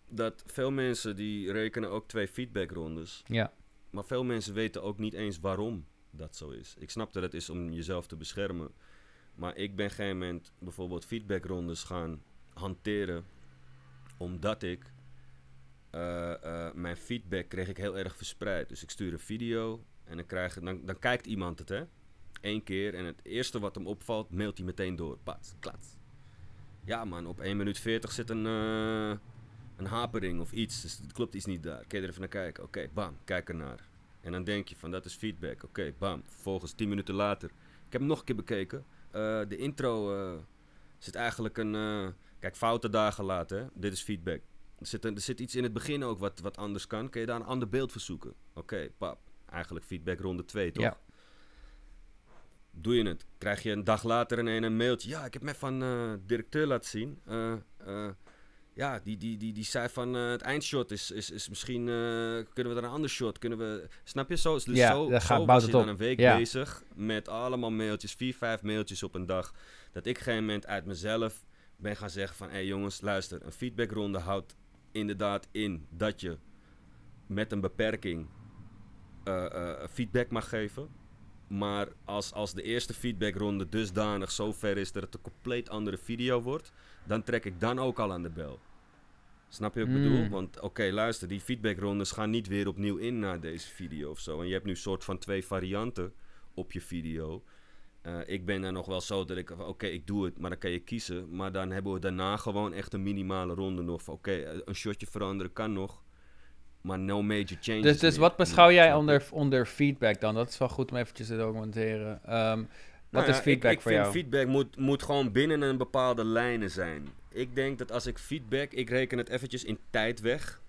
Dat veel mensen die rekenen ook twee feedbackrondes. Ja. Maar veel mensen weten ook niet eens waarom dat zo is. Ik snap dat het is om jezelf te beschermen. Maar ik ben geen moment bijvoorbeeld feedbackrondes gaan hanteren. Omdat ik uh, uh, mijn feedback kreeg ik heel erg verspreid. Dus ik stuur een video en dan, krijg, dan, dan kijkt iemand het, hè. Eén keer en het eerste wat hem opvalt, mailt hij meteen door. Pat, klats. Ja man, op 1 minuut 40 zit een, uh, een hapering of iets. Dus het klopt iets niet daar. Kun je er even naar kijken? Oké, bam, kijk ernaar. En dan denk je van, dat is feedback. Oké, bam. Vervolgens 10 minuten later. Ik heb hem nog een keer bekeken. Uh, de intro uh, zit eigenlijk een... kijk, fouten dagen later. Hè? Dit is feedback. Er zit, er zit iets in het begin ook wat, wat anders kan. Kun je daar een ander beeld verzoeken? Oké, okay, pap eigenlijk feedback ronde 2, toch? Ja. Doe je het? Krijg je een dag later een, een mailtje. Ja, ik heb me van uh, directeur laten zien. Uh, uh, ja, die, die, die, die zei van het eindshot is, is, is misschien... kunnen we er een ander shot? Kunnen we... Snap je? Zo, dus ja, zo, zo gaat, was je dan een week ja. bezig met allemaal mailtjes. Vier, vijf mailtjes op een dag. Dat ik geen moment uit mezelf ben gaan zeggen van... Hé hey jongens, luister. Een feedbackronde houdt inderdaad in dat je met een beperking uh, uh, feedback mag geven. Maar als, als de eerste feedbackronde dusdanig zo ver is dat het een compleet andere video wordt, dan trek ik dan ook al aan de bel. Snap je wat ik mm. bedoel? Want oké, luister, die feedbackrondes gaan niet weer opnieuw in naar deze video of zo. En je hebt nu soort van twee varianten op je video. Uh, ik ben er nog wel zo dat ik, oké, ik doe het, maar dan kan je kiezen. Maar dan hebben we daarna gewoon echt een minimale ronde nog. Oké, een shotje veranderen kan nog maar no major changes. Dus, dus wat beschouw jij onder, onder feedback dan? Dat is wel goed om eventjes te documenteren. Um, wat is feedback ik, ik voor vind jou? Feedback moet, moet gewoon binnen een bepaalde lijnen zijn. Ik denk dat als ik feedback, ik reken het eventjes in tijd weg.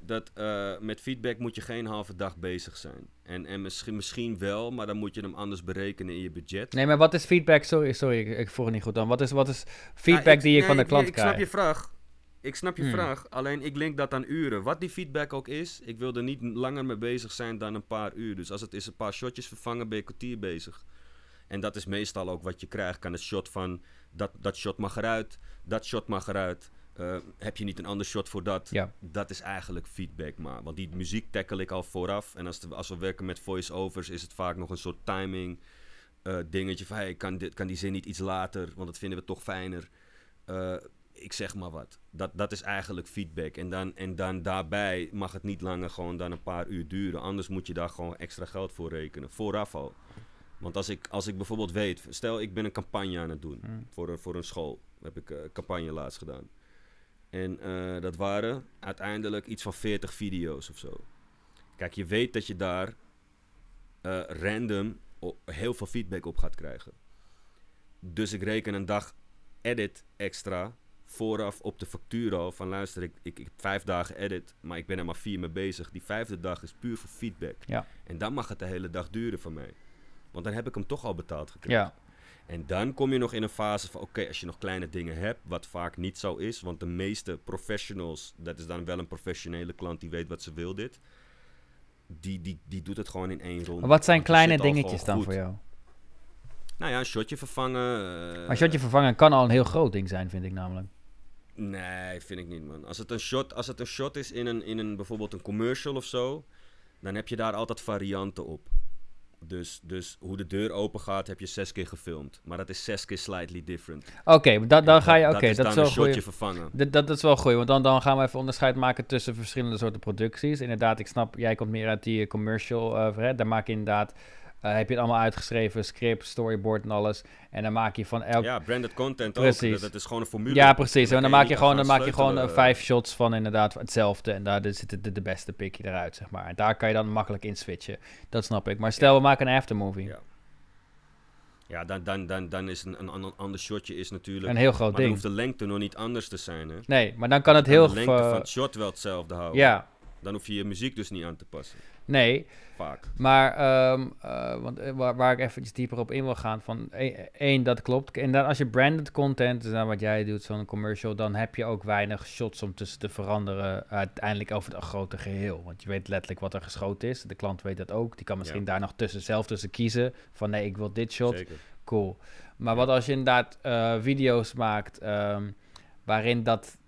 Dat uh, met feedback moet je geen halve dag bezig zijn. En, en misschien, misschien wel, maar dan moet je hem anders berekenen in je budget. Nee, maar wat is feedback? Sorry, sorry ik, ik vroeg het niet goed dan. Wat is, wat is feedback nou, ik, die je nee, van de klant krijgt? Ik snap je vraag. Ik snap je hmm. vraag, alleen ik link dat aan uren. Wat die feedback ook is, ik wil er niet langer mee bezig zijn dan een paar uur. Dus als het is een paar shotjes vervangen, ben je kwartier bezig. En dat is meestal ook wat je krijgt. Kan een shot van, dat, dat shot mag eruit, dat shot mag eruit. Uh, heb je niet een ander shot voor dat? Ja. Dat is eigenlijk feedback maar. Want die muziek tackle ik al vooraf. En als, als we werken met voice-overs is het vaak nog een soort timing uh, dingetje. Van, hey, kan, dit, kan die zin niet iets later? Want dat vinden we toch fijner. Uh, ik zeg maar wat. Dat, dat is eigenlijk feedback. En dan, en dan daarbij mag het niet langer gewoon dan een paar uur duren. Anders moet je daar gewoon extra geld voor rekenen. Vooraf al. Want als ik, als ik bijvoorbeeld weet, stel ik ben een campagne aan het doen mm. voor, een, voor een school. heb ik een campagne laatst gedaan. En uh, dat waren uiteindelijk iets van 40 video's of zo. Kijk, je weet dat je daar uh, random heel veel feedback op gaat krijgen. Dus ik reken een dag edit extra vooraf op de factuur al van luister, ik, ik, ik heb vijf dagen edit, maar ik ben er maar vier mee bezig. Die vijfde dag is puur voor feedback. Ja. En dan mag het de hele dag duren van mij. Want dan heb ik hem toch al betaald gekregen. Ja. En dan kom je nog in een fase van, oké, als je nog kleine dingen hebt, wat vaak niet zo is, want de meeste professionals, dat is dan wel een professionele klant die weet wat ze wil dit, die, die, die doet het gewoon in één ronde. wat zijn kleine dingetjes dan voor jou? Nou ja, een shotje vervangen. Uh, maar een shotje vervangen kan al een heel groot ding zijn, vind ik namelijk. Nee, vind ik niet, man. Als het een shot, als het een shot is in, een, in een, bijvoorbeeld een commercial of zo, dan heb je daar altijd varianten op. Dus, dus hoe de deur open gaat, heb je zes keer gefilmd. Maar dat is zes keer slightly different. Oké, okay, dan, dan ga je... Oké, okay, dat, is wel een shotje vervangen. Dat, dat, is wel goed, want dan, dan gaan we even onderscheid maken tussen verschillende soorten producties. Inderdaad, ik snap, jij komt meer uit die commercial, uh, daar maak je inderdaad uh, heb je het allemaal uitgeschreven, script, storyboard en alles. En dan maak je van elk... Ja, branded content precies. ook. Dat is gewoon een formule. Ja, precies. En dan, maak je gewoon, dan maak je gewoon uh, vijf shots van inderdaad hetzelfde. En daar zit de, de beste pikje eruit, zeg maar. En daar kan je dan makkelijk in switchen. Dat snap ik. Maar stel, we maken een aftermovie. Ja. Ja, dan, dan, dan, dan is een, een, een ander shotje is natuurlijk... Een heel groot maar ding. dan hoeft de lengte nog niet anders te zijn, hè? Nee, maar dan kan het heel... de lengte van het shot wel hetzelfde houden. Ja. Dan hoef je je muziek dus niet aan te passen. Nee. Vaak. Maar um, uh, want, uh, waar, waar, ik eventjes dieper op in wil gaan, van e-, één, dat klopt. En dan als je branded content, dus dan wat jij doet, zo'n commercial, dan heb je ook weinig shots om tussen te veranderen uiteindelijk over het grote geheel. Want je weet letterlijk wat er geschoten is. De klant weet dat ook. Die kan misschien ja. daar nog tussen zelf tussen kiezen van nee, ik wil dit shot. Zeker. Cool. Maar wat als je inderdaad uh, video's maakt um, waarin dat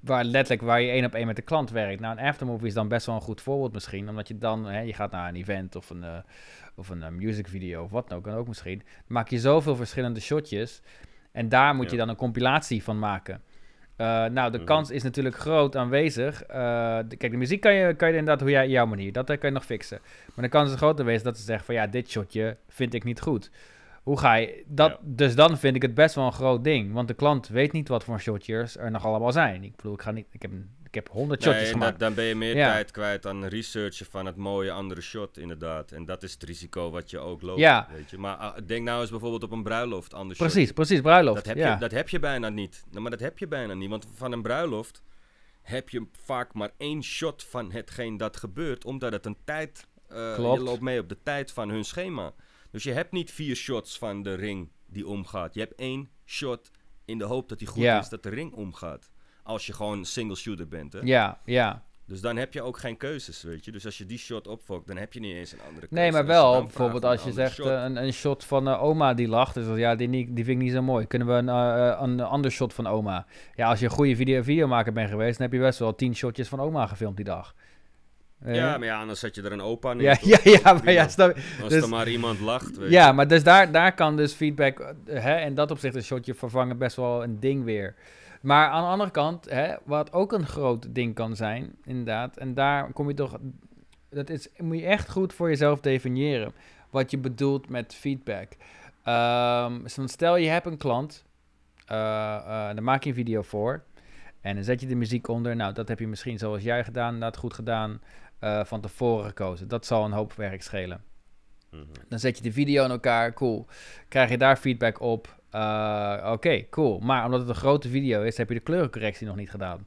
waar letterlijk waar je één op één met de klant werkt. Nou, een aftermovie is dan best wel een goed voorbeeld misschien, omdat je dan, hè, je gaat naar een event of een, uh, of een uh, music video of wat dan ook, ook misschien, dan maak je zoveel verschillende shotjes en daar moet ja. je dan een compilatie van maken. Uh, nou, de mm-hmm. kans is natuurlijk groot aanwezig. De, kijk, de muziek kan je, kan je inderdaad hoe jij jouw manier, dat kan je nog fixen. Maar de kans is groot aanwezig dat ze zeggen van ja, dit shotje vind ik niet goed. Hoe ga je dat? Ja. Dus dan vind ik het best wel een groot ding. Want de klant weet niet wat voor shotjes er nog allemaal zijn. Ik bedoel, ik ga niet. Ik heb, ik heb honderd shotjes nee, gemaakt. Dan ben je meer ja. tijd kwijt aan researchen van het mooie andere shot, inderdaad. En dat is het risico wat je ook loopt. Ja. Weet je. Maar uh, denk nou eens bijvoorbeeld op een bruiloft. Anders precies, shot. precies, bruiloft. Dat heb, ja. je, dat heb je bijna niet. Nou, maar dat heb je bijna niet. Want van een bruiloft heb je vaak maar één shot van hetgeen dat gebeurt. Omdat het een tijd. Uh, Klopt. Je loopt mee op de tijd van hun schema. Dus je hebt niet vier shots van de ring die omgaat. Je hebt één shot in de hoop dat die goed is, dat de ring omgaat. Als je gewoon single shooter bent, hè? Ja, ja. Dus dan heb je ook geen keuzes, weet je. Dus als je die shot opfokt, dan heb je niet eens een andere keuze. Nee, maar wel, bijvoorbeeld als je zegt shot. Uh, een, een, shot van uh, oma die lacht. Dus ja, die, die vind ik niet zo mooi. Kunnen we een, uh, een ander shot van oma? Ja, als je een goede video, videomaker bent geweest, dan heb je best wel tien shotjes van oma gefilmd die dag. Ja, maar ja, anders zet je er een opa neer. Ja, ja, ja, maar ja, snap, Als dus, er maar iemand lacht. Weet ja, maar dus daar, daar kan dus feedback, hè, en dat opzicht een shotje vervangen best wel een ding weer. Maar aan de andere kant, hè, wat ook een groot ding kan zijn, inderdaad, en daar kom je toch, dat is, moet je echt goed voor jezelf definiëren, wat je bedoelt met feedback. Um, stel je hebt een klant, uh, uh, daar maak je een video voor, En dan zet je de muziek onder. Nou, dat heb je misschien zoals jij gedaan, dat goed gedaan, uh, van tevoren gekozen. Dat zal een hoop werk schelen. Mhm. Dan zet je de video in elkaar, cool. Krijg je daar feedback op? Uh, Oké, cool. Maar omdat het een grote video is, heb je de kleurencorrectie nog niet gedaan.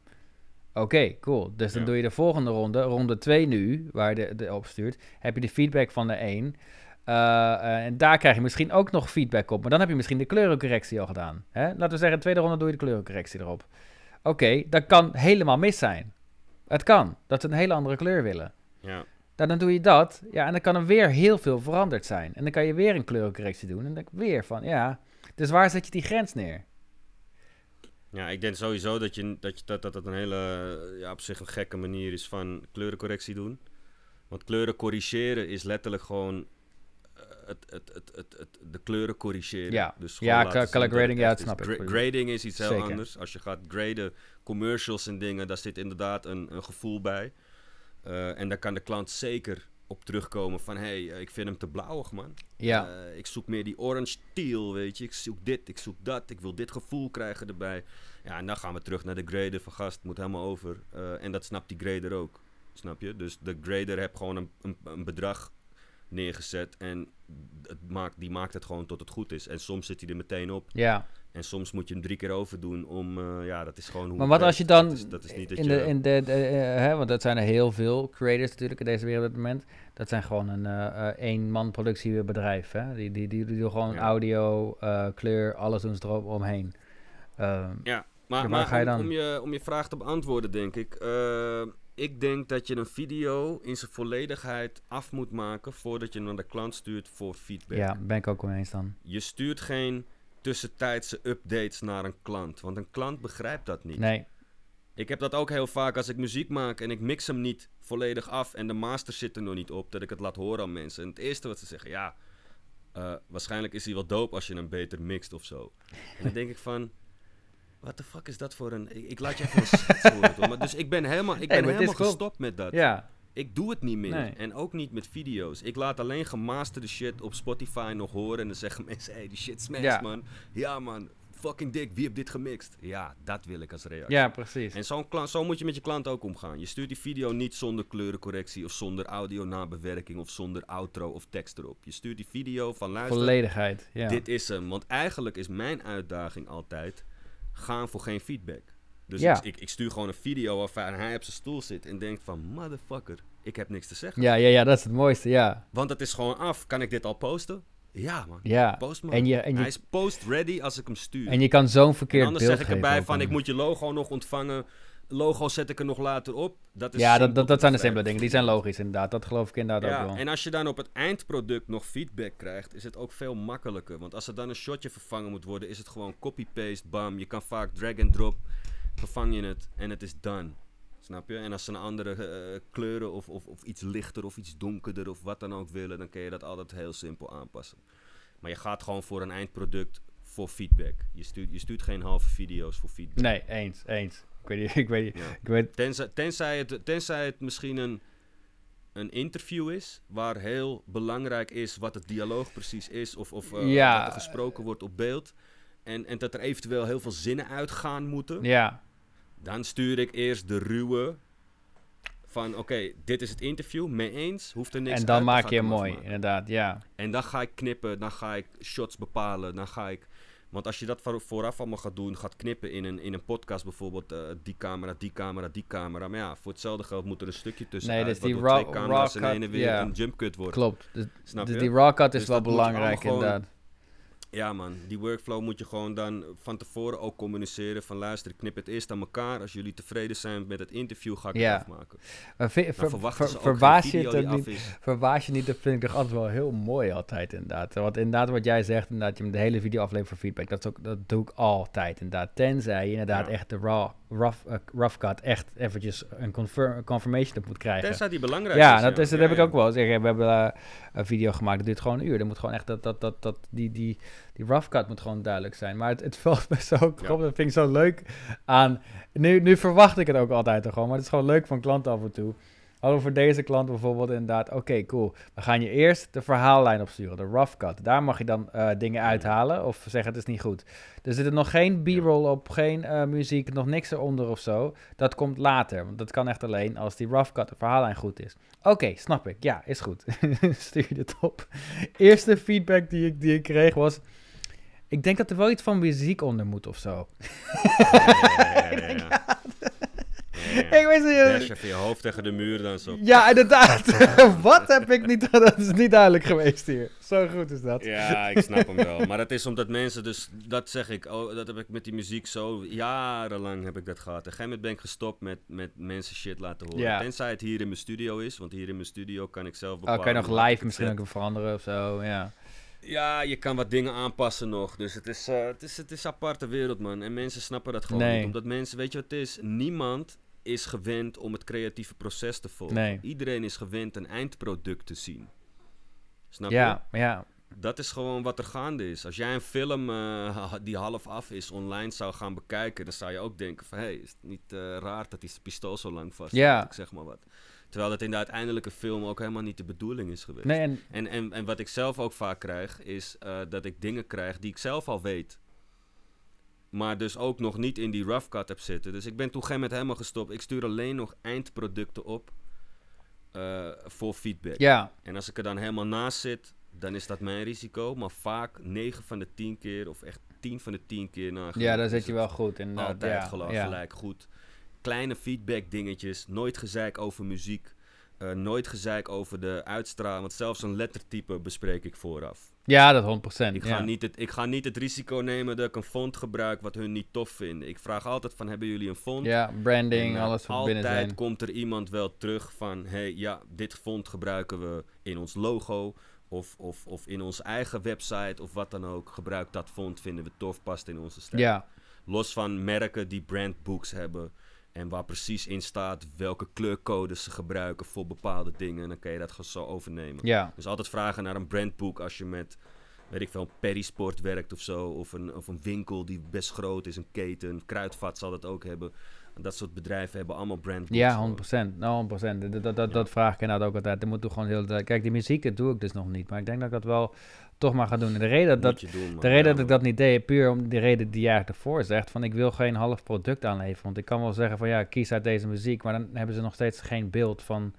Oké, cool. Dus dan doe je de volgende ronde, ronde 2 nu, waar je de, de opstuurt, heb je de feedback van de 1. Uh, en daar krijg je misschien ook nog feedback op. Maar dan heb je misschien de kleurencorrectie al gedaan. Hè? Laten we zeggen, de tweede ronde doe je de kleurencorrectie erop. Oké, dat kan helemaal mis zijn. Het kan, dat ze een hele andere kleur willen. Ja. Dan, dan doe je dat, ja, en dan kan er weer heel veel veranderd zijn. En dan kan je weer een kleurencorrectie doen. En dan weer van, ja, dus waar zet je die grens neer? Ja, ik denk sowieso dat je, dat, je, dat, dat, dat een hele, ja, op zich een gekke manier is van kleurencorrectie doen. Want kleuren corrigeren is letterlijk gewoon het, het, het, het, het, de kleuren corrigeren. Ja, dus ja color grading, ja, dat snap ik. grading is iets heel anders. Als je gaat graden commercials en dingen, daar zit inderdaad een, een gevoel bij. Uh, en daar kan de klant zeker op terugkomen van... hé, hey, ik vind hem te blauwig, man. Ja. Uh, ik zoek meer die orange teal, weet je. Ik zoek dit, ik zoek dat. Ik wil dit gevoel krijgen erbij. Ja, en dan gaan we terug naar de grader van gast. moet helemaal over. Uh, en dat snapt die grader ook. Snap je? Dus de grader heeft gewoon een, een, een bedrag neergezet. En het maakt, die maakt het gewoon tot het goed is. En soms zit hij er meteen op. Ja. En soms moet je hem drie keer overdoen om, uh, ja, dat is gewoon hoe Maar wat als je dan, dat is, dat is niet dat in je, de, in de, de uh, hè, want dat zijn er heel veel creators natuurlijk in deze wereld op het moment. Dat zijn gewoon een uh, één-man productiebedrijf, hè. Die, die, die, die doen gewoon audio, kleur, alles doen ze erop omheen. Ehm, ja, maar, maar ga je dan? Om, om, je, om je vraag te beantwoorden, denk ik ik denk dat je een video in zijn volledigheid af moet maken voordat je hem naar de klant stuurt voor feedback. Ja, ben ik ook wel eens dan. Je stuurt geen tussentijdse updates naar een klant, want een klant begrijpt dat niet. Nee. Ik heb dat ook heel vaak als ik muziek maak en ik mix hem niet volledig af en de master zit er nog niet op, dat ik het laat horen aan mensen. En het eerste wat ze zeggen, ja, uh, waarschijnlijk is hij wel dope als je hem beter mixt of zo. En dan denk ik van, wat de fuck is dat voor een... Ik, laat je even een horen. Maar dus ik ben helemaal, ik ben helemaal gestopt met dat. Ja. Ik doe het niet meer. En ook niet met video's. Ik laat alleen gemasterde shit op Spotify nog horen. En dan zeggen mensen, hey, die shit smash, man. Ja, man. Fucking dik, wie heeft dit gemixt? Ja, dat wil ik als reactie. Ja, precies. En zo, zo moet je met je klant ook omgaan. Je stuurt die video niet zonder kleurencorrectie of zonder audio nabewerking of zonder outro of tekst erop. Je stuurt die video van luister. Volledigheid, ja. Dit is hem. Want eigenlijk is mijn uitdaging altijd gaan voor geen feedback. Dus ja. ik, ik, stuur gewoon een video af en hij op zijn stoel zit en denkt van... Motherfucker, ik heb niks te zeggen. Ja, ja, ja, dat is het mooiste, ja. Want het is gewoon af. Kan ik dit al posten? Ja, man. Ja. Post man. En je, en je, hij is post-ready als ik hem stuur. En je kan zo'n verkeerd beeld anders zeg ik erbij van... Ik moet je logo nog ontvangen logo zet ik er nog later op. Dat is ja, dat, dat, dat zijn de simpele dingen. Die zijn logisch inderdaad. Dat geloof ik inderdaad ja, ook wel. En als je dan op het eindproduct nog feedback krijgt, is het ook veel makkelijker. Want als er dan een shotje vervangen moet worden, is het gewoon copy-paste, bam. Je kan vaak drag-and-drop, vervang je het en het is done. Snap je? En als ze een andere uh, kleuren of, of, of iets lichter of iets donkerder of wat dan ook willen, dan kun je dat altijd heel simpel aanpassen. Maar je gaat gewoon voor een eindproduct voor feedback. Je stuurt, je stuurt geen halve video's voor feedback. Nee, eens, eens. Ik weet niet, ik weet, ik weet... Tenzij, tenzij, het, tenzij het misschien een, een interview is, waar heel belangrijk is wat het dialoog precies is, of, of uh, ja. wat er gesproken wordt op beeld. En, en dat er eventueel heel veel zinnen uitgaan moeten. Ja. Dan stuur ik eerst de ruwe van oké, dit is het interview, mee eens, hoeft er niks En dan maak je hem mooi, inderdaad, ja. En dan ga ik knippen, dan ga ik shots bepalen, dan ga ik want als je dat vooraf allemaal gaat doen, gaat knippen in een, in een podcast bijvoorbeeld, uh, die camera, die camera, die camera. Maar ja, voor hetzelfde geld moet er een stukje tussen. Nee, dus die raw, twee camera's en ene weer een jump cut wordt. Klopt. Dus, Snap dus die raw cut is dus wel belangrijk inderdaad. Ja man, die workflow moet je gewoon dan van tevoren ook communiceren. Van luister, ik knip het eerst aan elkaar. Als jullie tevreden zijn met het interview, ga ik het afmaken. Maar ver, ver, ver, verbaas, je het niet, verbaas je niet, dat vind ik toch altijd wel heel mooi altijd inderdaad. Want inderdaad wat jij zegt, inderdaad, je de hele video aflevert voor feedback. Dat, is ook, dat doe ik altijd inderdaad. Tenzij je inderdaad echt de raw rough, uh, rough cut echt eventjes een confirm, confirmation op moet krijgen. Tenzij die belangrijk ja, is. Dat, is, dat heb ik ook wel. Zeg, we hebben uh, een video gemaakt, dat duurt gewoon een uur. Dan moet gewoon echt dat, dat, dat, dat die, die, die rough cut moet gewoon duidelijk zijn. Maar het, het valt me zo op, dat vind ik zo leuk aan. Nu, nu verwacht ik het ook altijd gewoon, maar het is gewoon leuk van klanten af en toe. Hadden we voor deze klant bijvoorbeeld inderdaad... Oké, cool. We gaan je eerst de verhaallijn opsturen, de rough cut. Daar mag je dan uh, dingen uithalen of zeggen het is niet goed. Er zit er nog geen b-roll op, geen uh, muziek, nog niks eronder of zo. Dat komt later, want dat kan echt alleen als die rough cut, de verhaallijn goed is. Oké, snap ik. Ja, is goed. Stuur je het op. Eerste feedback die ik, die ik kreeg was... Ik denk dat er wel iets van muziek onder moet of zo. Ja, ja, ja, ik weet niet. Dash je hoofd tegen de muur dan zo. Ja, inderdaad. Wat heb ik niet... Dat is niet duidelijk geweest hier. Zo goed is dat. Ja, ik snap hem wel. Maar dat is omdat mensen dus... Dat zeg ik. Oh, dat heb ik met die muziek zo... Jarenlang heb ik dat gehad. Op een gegeven moment ben ik gestopt met, met mensen shit laten horen. Ja. Tenzij het hier in mijn studio is. Want hier in mijn studio kan ik zelf bepalen... Oh, kan je nog live misschien ook veranderen of zo. Ja. Ja, je kan wat dingen aanpassen nog. Dus het is, uh, het is, het is een aparte wereld, man. En mensen snappen dat gewoon niet. Omdat mensen, weet je wat het is? Niemand is gewend om het creatieve proces te volgen. Iedereen is gewend een eindproduct te zien. Snap ja, je? Ja, Dat is gewoon wat er gaande is. Als jij een film uh, die half af is online zou gaan bekijken, dan zou je ook denken van... hé, hey, is het niet uh, raar dat die pistool zo lang vast ja. Ik zeg maar wat. Terwijl dat in de uiteindelijke film ook helemaal niet de bedoeling is geweest. Nee, en... En, en, en wat ik zelf ook vaak krijg, is uh, dat ik dingen krijg die ik zelf al weet. Maar dus ook nog niet in die rough cut heb zitten. Dus ik ben toen geen met helemaal gestopt. Ik stuur alleen nog eindproducten op uh, voor feedback. Ja. En als ik er dan helemaal naast zit, dan is dat mijn risico. Maar vaak 9 van de 10 keer, of echt 10 van de 10 keer na. Ja, daar zit je wel goed in. Altijd ja, geloof, ja. gelijk goed. Kleine feedback dingetjes. Nooit gezeik over muziek. Uh, nooit gezeik over de uitstraling. Want zelfs een lettertype bespreek ik vooraf. Ja, dat 100%. Ik ga, niet het, ik ga niet het risico nemen dat ik een font gebruik wat hun niet tof vinden. Ik vraag altijd van, hebben jullie een font? Ja, branding, eh, alles wat binnen zijn. Altijd komt er iemand wel terug van, hey, ja, dit font gebruiken we in ons logo. Of, of, of in onze eigen website of wat dan ook. Gebruik dat font, vinden we tof, past in onze stijl. Ja. Los van merken die brandbooks hebben. En waar precies in staat welke kleurcodes ze gebruiken voor bepaalde dingen. Dan kan je dat gewoon zo overnemen. Ja. Dus altijd vragen naar een brandboek als je met, weet ik veel, een Sport werkt of zo. Of een, of een winkel die best groot is, een keten. Kruidvat zal dat ook hebben. Dat soort bedrijven hebben allemaal brandbooks. Ja, 100%. Nou, 100%. Dat, dat, dat, dat vraag ik inderdaad ook altijd. Er moet toch gewoon heel... Kijk, die muziek, dat doe ik dus nog niet. Maar ik denk dat ik dat wel toch maar gaan doen. de reden, dat, de reden dat ik dat niet deed, puur om de reden die je eigenlijk ervoor zegt, van ik wil geen half product aanleveren. Want ik kan wel zeggen van ja, kies uit deze muziek, maar dan hebben ze nog steeds geen beeld van,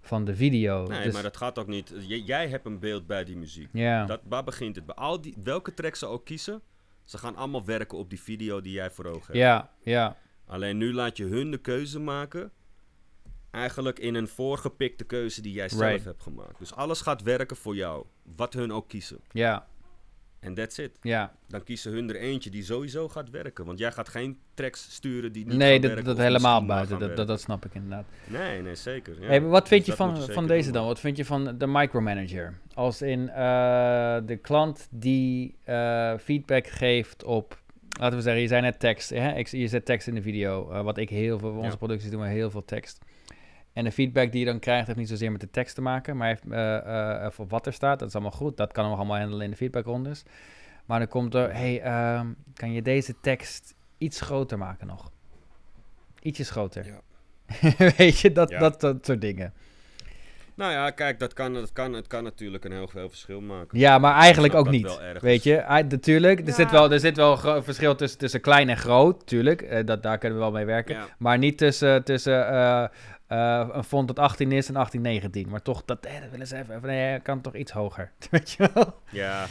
van de video. Nee, dus maar dat gaat ook niet. jij hebt een beeld bij die muziek. Ja. Dat, waar begint het? Bij al die, welke track ze ook kiezen, ze gaan allemaal werken op die video die jij voor ogen hebt. Ja, ja. Alleen nu laat je hun de keuze maken eigenlijk in een voorgepikte keuze die jij zelf hebt gemaakt. Dus alles gaat werken voor jou, wat hun ook kiezen. Ja. En that's it. Ja. Dan kiezen hun er eentje die sowieso gaat werken. Want jij gaat geen tracks sturen die niet nee, dat, dat helemaal buiten. Dat, dat, dat, snap ik inderdaad. Nee, nee, zeker. Ja. Hey, wat vind dus je van, van deze dan? Wat vind je van de micromanager? Als in uh, de klant die uh, feedback geeft op laten we zeggen, je zei net tekst. Hè? je zet tekst in de video. Uh, wat ik heel veel, onze producties doen we heel veel tekst. En de feedback die je dan krijgt, heeft niet zozeer met de tekst te maken, maar heeft uh, uh, voor wat er staat. Dat is allemaal goed. Dat kan we allemaal handelen in de feedbackrondes. Maar dan komt er, hey, uh, kan je deze tekst iets groter maken nog? Ietsjes groter. Ja. Weet je, dat, dat, dat soort dingen. Nou ja, kijk, dat kan, dat kan, het kan natuurlijk een heel veel verschil maken. Ja, maar eigenlijk ook niet. Weet je, natuurlijk, er, zit wel, er zit wel een verschil tussen, tussen klein en groot, tuurlijk. Uh, dat, daar kunnen we wel mee werken. Maar niet tussen, tussen uh, uh, een font dat 18 is en 18, 19. Maar toch, dat, eh, dat willen ze even, nee, kan toch iets hoger. Weet je wel? Ja.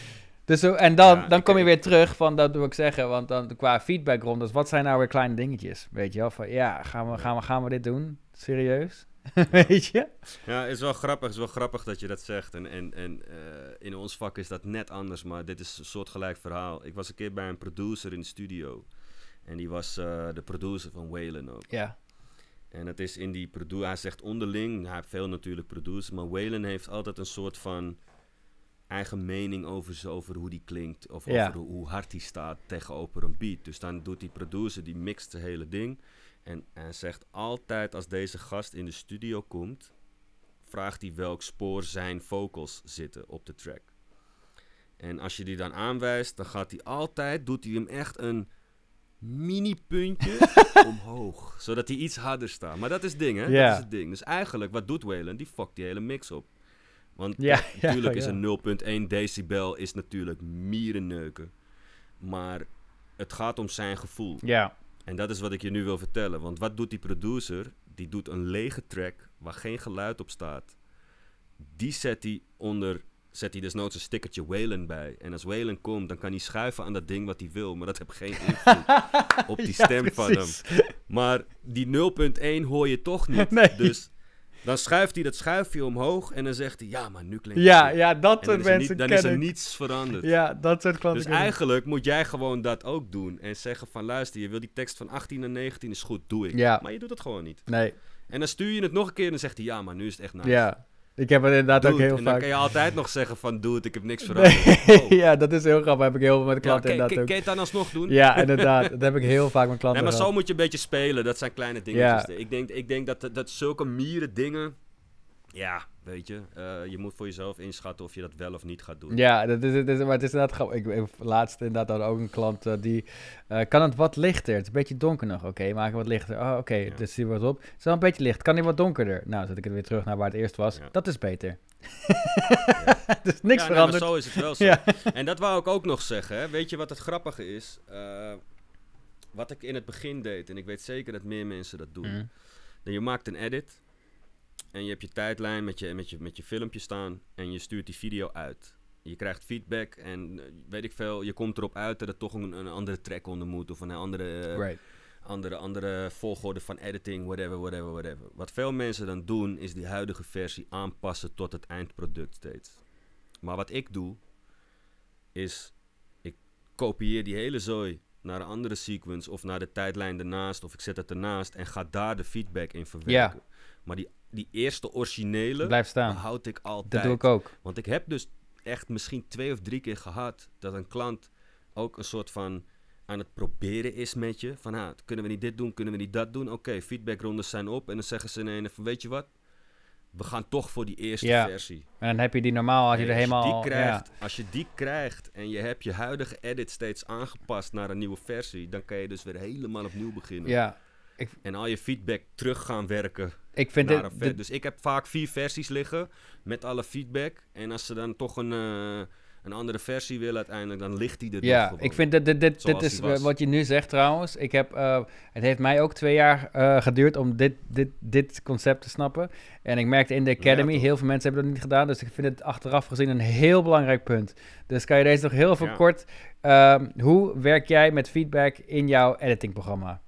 Dus, en dan, dan kom je weer terug van, dat doe ik zeggen, want dan qua feedbackrondes, wat zijn nou weer kleine dingetjes? Weet je wel, van ja, gaan we, gaan we, gaan we dit doen? Serieus? Weet je? Ja, is wel grappig, is wel grappig dat je dat zegt. En, en, en uh, in ons vak is dat net anders, maar dit is een soortgelijk verhaal. Ik was een keer bij een producer in de studio. En die was uh, de producer van Whalen ook. Ja. En het is in die producer, hij zegt onderling, hij heeft veel natuurlijk producers, maar Whalen heeft altijd een soort van eigen mening over, over hoe die klinkt. Of over hoe hard die staat tegenover een beat. Dus dan doet die producer, die mixt het hele ding. En hij zegt altijd als deze gast in de studio komt, vraagt hij welk spoor zijn vocals zitten op de track. En als je die dan aanwijst, dan gaat hij altijd, doet hij hem echt een mini-puntje omhoog. Zodat hij iets harder staat. Maar dat is het ding, hè? Dat is het ding. Dus eigenlijk, wat doet Wayland? Die fuckt die hele mix op. Want ja, natuurlijk is een 0.1 decibel is natuurlijk mierenneuken. Maar het gaat om zijn gevoel. Ja. En dat is wat ik je nu wil vertellen. Want wat doet die producer? Die doet een lege track waar geen geluid op staat. Die zet hij onder zet hij desnoods een stickertje Wayland bij. En als Wayland komt, dan kan hij schuiven aan dat ding wat hij wil. Maar dat heeft geen invloed op die stem van hem. Maar die 0.1 hoor je toch niet. Nee. Dus dan schuift hij dat schuifje omhoog en dan zegt hij... Ja, maar nu klinkt ja, het Ja, dat soort mensen Dan is er niets veranderd. Ja, dat soort klanten Dus eigenlijk moet jij gewoon dat ook doen. En zeggen van, luister, je wil die tekst van 18 naar 19 is goed, doe ik. Ja. Maar je doet het gewoon niet. Nee. En dan stuur je het nog een keer en dan zegt hij... Ja, maar nu is het echt nice. Ja. Ik heb het inderdaad ook heel vaak. En dan kan je altijd nog zeggen van, doe het, ik heb niks veranderd. Oh. ja, dat is heel grappig. Heb ik heel veel met klanten ja, inderdaad ook. Kan je het dan alsnog doen? Ja, inderdaad. dat heb ik heel vaak met klanten Nee, maar zo moet je een beetje spelen. Dat zijn kleine dingetjes. Ja. Ik, denk, ik denk dat, dat zulke mieren dingen ja, weet je, uh, je moet voor jezelf inschatten of je dat wel of niet gaat doen. Ja, dat is, dat is, maar het is inderdaad grappig. Ik, ik laatst inderdaad ook een klant uh, die, uh, kan het wat lichter? Het is een beetje donker nog. Oké, okay, maak het wat lichter. Oh, oké, okay, ja. dus zie wat op. Het is wel een beetje licht. Kan die wat donkerder? Nou, zet ik het weer terug naar waar het eerst was. Ja. Dat is beter. ja. dus niks ja, veranderd. Zo is het wel zo. En dat wou ik ook nog zeggen. Hè. Weet je wat het grappige is? wat ik in het begin deed, en ik weet zeker dat meer mensen dat doen. Mm. je maakt een edit en je hebt je tijdlijn met je, met, je, met je filmpje staan en je stuurt die video uit. Je krijgt feedback en eh, weet ik veel, je komt erop uit dat er toch een, een andere track onder moet of een andere, right. andere, andere volgorde van editing, whatever, whatever, whatever. Wat veel mensen dan doen is die huidige versie aanpassen tot het eindproduct steeds. Maar wat ik doe, is ik kopieer die hele zooi naar een andere sequence of naar de tijdlijn ernaast of ik zet het ernaast en ga daar de feedback in verwerken. Maar die die eerste originele Blijf staan. houd ik altijd. Dat doe ik ook. Want ik heb dus echt misschien twee of drie keer gehad dat een klant ook een soort van aan het proberen is met je. Van, ah, kunnen we niet dit doen, kunnen we niet dat doen? Oké, feedbackrondes zijn op. En dan zeggen ze ineens van, weet je wat? We gaan toch voor die eerste ja. versie. En dan heb je die normaal, als je er helemaal... Die krijgt, Als je die krijgt en je hebt je huidige edit steeds aangepast naar een nieuwe versie... dan kan je dus weer helemaal opnieuw beginnen. Ja. Ik... En al je feedback terug gaan werken ik vind Dus ik heb vaak vier versies liggen met alle feedback. En als ze dan toch een, uh, een andere versie willen uiteindelijk, dan ligt die er Ja, ik vind dat dit, dit, dit is wat je nu zegt trouwens. Ik heb, uh, het heeft mij ook twee jaar uh, geduurd om dit, dit, dit concept te snappen. En ik merkte in de Academy, heel veel mensen hebben dat niet gedaan. Dus ik vind het achteraf gezien een heel belangrijk punt. Dus kan je deze nog heel veel kort... Ehm, hoe werk jij met feedback in jouw editingprogramma?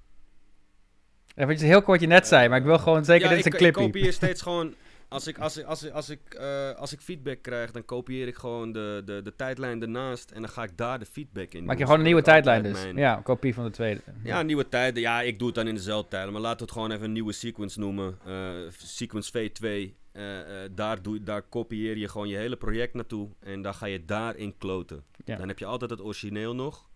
Wat je heel kort je net zei, maar ik wil gewoon zeker, ja, dit is een clipje. ik kopieer steeds gewoon... Als ik, als, ik, als, ik, als, ik, uh, als ik feedback krijg, dan kopieer ik gewoon de, de, de tijdlijn ernaast en dan ga ik daar de feedback in. Maak je gewoon een nieuwe tijdlijn dus? Mijn... Ja, kopie van de tweede. Ja, nieuwe tijden. Ja, ik doe het dan in dezelfde tijden, maar laten we het gewoon even een nieuwe sequence noemen. Uh, sequence V2. Uh, daar, doe, daar kopieer je gewoon je hele project naartoe en dan ga je daarin kloten. Ja. Dan heb je altijd het origineel nog.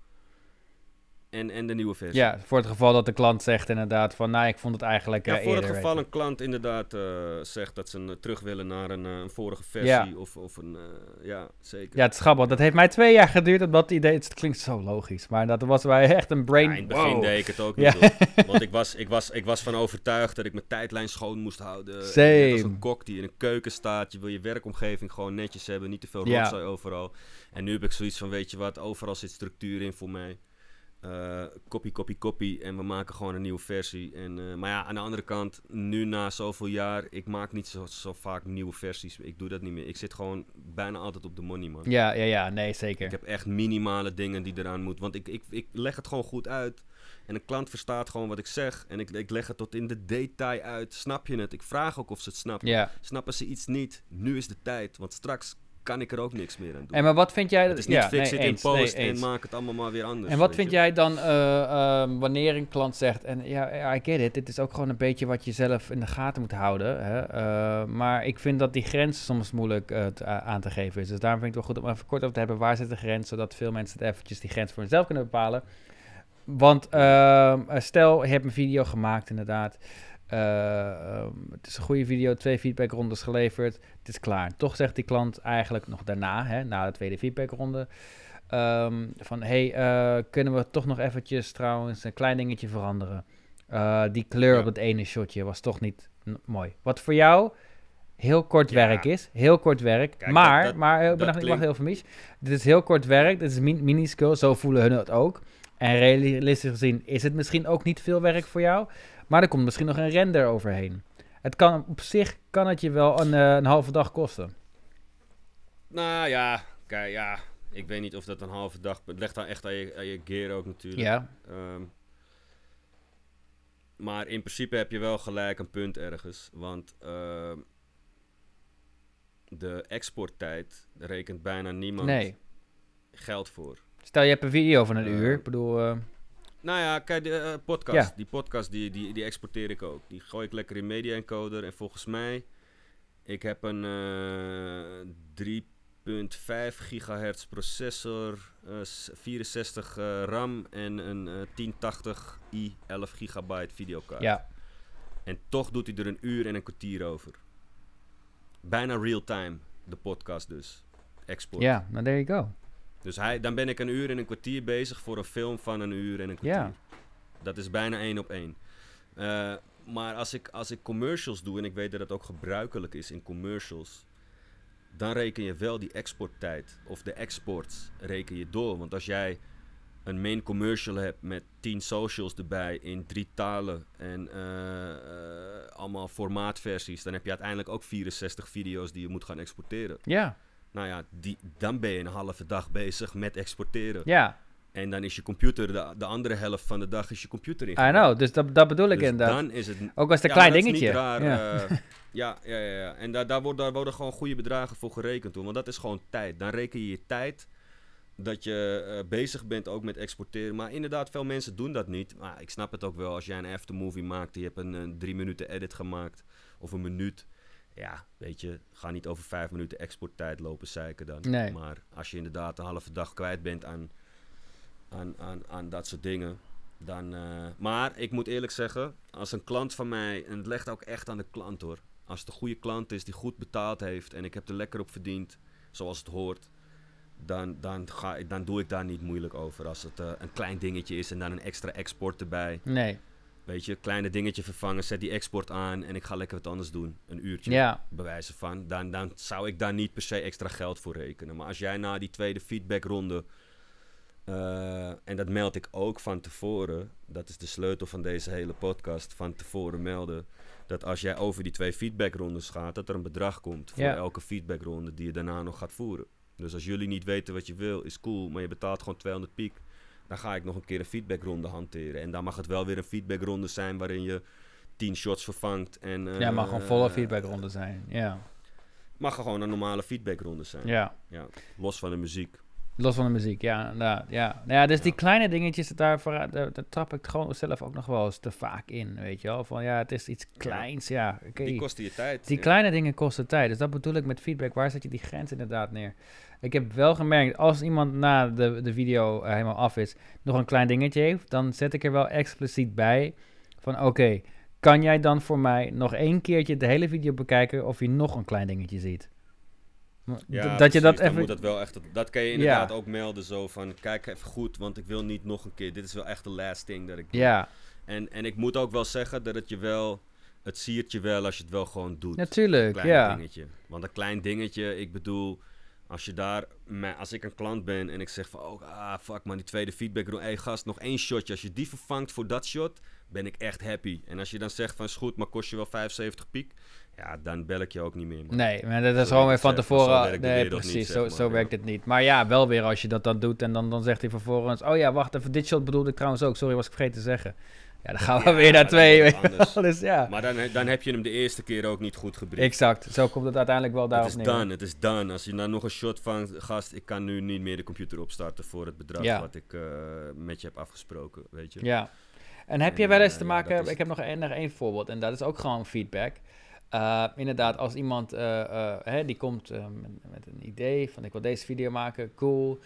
En, en de nieuwe versie. Ja, voor het geval dat de klant zegt inderdaad van, nou, ik vond het eigenlijk Ja, uh, voor het geval een klant inderdaad uh, zegt dat ze een, terug willen naar een, een vorige versie ja. of, of een, uh, ja, zeker. Ja, het is grappig. Dat heeft mij twee jaar geduurd, omdat het idee, het klinkt zo logisch, maar dat was wij echt een brain... Ja, in het begin wow. deed ik het ook niet, ja. want ik was, ik, was, ik was van overtuigd dat ik mijn tijdlijn schoon moest houden. Same. Als een kok die in een keuken staat, je wil je werkomgeving gewoon netjes hebben, niet te veel rotzooi overal. En nu heb ik zoiets van, weet je wat, overal zit structuur in voor mij. Uh, copy, copy, copy. En we maken gewoon een nieuwe versie. En, uh, maar ja, aan de andere kant, nu na zoveel jaar, ik maak niet zo, zo vaak nieuwe versies. Ik doe dat niet meer. Ik zit gewoon bijna altijd op de money, man. Ja, ja, ja, nee, zeker. Ik heb echt minimale dingen die eraan moeten. Want ik, ik, ik leg het gewoon goed uit. En een klant verstaat gewoon wat ik zeg. En ik, ik leg het tot in de detail uit. Snap je het? Ik vraag ook of ze het snappen. Ja. Snappen ze iets niet? Nu is de tijd. Want straks kan ik er ook niks meer aan doen. En maar wat vind jij... Het is niet ja, fix nee, in post en maak het allemaal maar weer anders. En wat vind jij dan uh, uh, wanneer een klant zegt... En ja, I get it, dit is ook gewoon een beetje wat je zelf in de gaten moet houden. Hè? Uh, maar ik vind dat die grens soms moeilijk aan te geven is. Dus daarom vind ik het wel goed om even kort over te hebben... waar zit de grens, zodat veel mensen het eventjes die grens voor zichzelf kunnen bepalen. Want ehm, stel, je hebt een video gemaakt inderdaad... Uh, het is een goede video, twee feedbackrondes geleverd. Het is klaar. Toch zegt die klant eigenlijk nog daarna, hè, na de tweede feedbackronde. Ehm, van, hey, uh, kunnen we toch nog eventjes trouwens een klein dingetje veranderen? Uh, die kleur op het ene shotje was toch niet mooi. Wat voor jou heel kort werk is. Heel kort werk. Kijk, maar, dat, maar dat, ik mag heel vermis. Dit is heel kort werk. Dit is min minuscule. Zo voelen hun het ook. En realistisch gezien is het misschien ook niet veel werk voor jou. Maar er komt misschien nog een render overheen. Het kan op zich kan het je wel een, uh, een halve dag kosten. Nou ja, kijk, ja, ik weet niet of dat een halve dag... Het legt dan echt aan je, aan je gear ook natuurlijk. Ja. Um, maar in principe heb je wel gelijk een punt ergens. Want uh, de exporttijd rekent bijna niemand nee. geld voor. Stel je hebt een video van een uh, uur. Ik bedoel... Uh... Nou ja, kijk, de uh, podcast. Ja. Die podcast die, die, die exporteer ik ook. Die gooi ik lekker in Media Encoder. En volgens mij... Ik heb een 3 5 gigahertz processor, uh, 64 uh, RAM en een uh, 1080i 11 gigabyte videokaart. Ja. En toch doet hij er een uur en een kwartier over. Bijna real time, de podcast dus. Export. Ja, nou there you go. Dus hij, dan ben ik een uur en een kwartier bezig voor een film van een uur en een kwartier. Ja. Dat is bijna één op één. Uh, maar als ik, als ik commercials doe, en ik weet dat het ook gebruikelijk is in commercials dan reken je wel die exporttijd of de exports reken je door. Want als jij een main commercial hebt met 10 socials erbij in drie talen en uh, uh, allemaal formaatversies, dan heb je uiteindelijk ook 64 video's die je moet gaan exporteren. Ja. Nou ja, die, dan ben je een halve dag bezig met exporteren. Ja. En dan is je computer, de, de andere helft van de dag is je computer in. I know, dus dat, dat bedoel ik dus inderdaad. dan is het... Ook als het een klein dingetje. Raar, ja. Uh, ja, ja, ja, ja. En daar, daar, worden, daar worden gewoon goede bedragen voor gerekend. Hoor. Want dat is gewoon tijd. Dan reken je je tijd dat je uh, bezig bent ook met exporteren. Maar inderdaad, veel mensen doen dat niet. Maar ik snap het ook wel. Als jij een aftermovie maakt, je hebt een, een drie minuten edit gemaakt. Of een minuut. Ja, weet je, ga niet over vijf minuten exporttijd lopen zeiken dan. Nee. Maar als je inderdaad een halve dag kwijt bent aan aan, aan, aan dat soort dingen. Dan, uh, maar ik moet eerlijk zeggen, als een klant van mij, en het legt ook echt aan de klant hoor. Als het een goede klant is die goed betaald heeft en ik heb er lekker op verdiend, zoals het hoort, dan, dan, ga, dan doe ik daar niet moeilijk over. Als het uh, een klein dingetje is en dan een extra export erbij. Nee. Weet je, kleine dingetje vervangen, zet die export aan en ik ga lekker wat anders doen. Een uurtje, ja. bewijzen van. Dan, dan zou ik daar niet per se extra geld voor rekenen. Maar als jij na die tweede feedbackronde uh, en dat meld ik ook van tevoren. Dat is de sleutel van deze hele podcast. Van tevoren melden. Dat als jij over die twee feedbackrondes gaat, dat er een bedrag komt voor elke feedbackronde die je daarna nog gaat voeren. Dus als jullie niet weten wat je wil, is cool, maar je betaalt gewoon 200 piek. Dan ga ik nog een keer een feedbackronde hanteren. En dan mag het wel weer een feedbackronde zijn waarin je 10 shots vervangt. En, uh, ja, mag gewoon volle feedbackronde zijn. Ja. Mag gewoon een normale feedbackronde zijn. Ja. ja. Los van de muziek. Los van de muziek, ja. Nou, ja. Nou ja, dus die kleine dingetjes, daar, daar, daar, trap ik gewoon zelf ook nog wel eens te vaak in, weet je wel. Van ja, het is iets kleins, ja. Okay. Die kosten je tijd. Die kleine dingen kosten tijd. Dus dat bedoel ik met feedback. Waar zet je die grens inderdaad neer? Ik heb wel gemerkt, als iemand na de, de video uh, helemaal af is, nog een klein dingetje heeft, dan zet ik er wel expliciet bij van oké, okay, kan jij dan voor mij nog één keertje de hele video bekijken of je nog een klein dingetje ziet? Ja, dat je dat even... moet dat wel echt... Dat kan je inderdaad ook melden zo van... Kijk even goed, want ik wil niet nog een keer... Dit is wel echt de last thing dat ik doe. Ja. En, en ik moet ook wel zeggen dat het je wel... Het siert je wel als je het wel gewoon doet. Natuurlijk, klein ja. dingetje. Want een klein dingetje, ik bedoel... Als je daar... Als ik een klant ben en ik zeg van... Oh, ah, fuck man, die tweede feedback... Hé hey, gast, nog één shotje. Als je die vervangt voor dat shot... Ben ik echt happy. En als je dan zegt van... Is goed, maar kost je wel 75 piek ja, dan bel ik je ook niet meer. Man. Nee, maar dat is gewoon weer van tevoren. Nee, precies, zo, zo werkt het niet. Maar ja, wel weer als je dat dan doet en dan, dan zegt hij vervolgens: Oh ja, wacht even, dit shot bedoelde ik trouwens ook. Sorry, was ik vergeten te zeggen. Ja, dan gaan we weer naar twee. dus, ja. Maar dan, dan heb je hem de eerste keer ook niet goed gebriefd. Exact, zo komt het uiteindelijk wel daarop neer. Het is dan, het is dan. Als je dan nog een shot van gast, ik kan nu niet meer de computer opstarten voor het bedrag wat ik uh, met je heb afgesproken, weet je. Ja. En heb je wel eens te maken, ja, ik heb nog één, één voorbeeld en dat is ook gewoon feedback. Uh, inderdaad, als iemand uh, hè, die komt met, met, een idee van ik wil deze video maken, cool.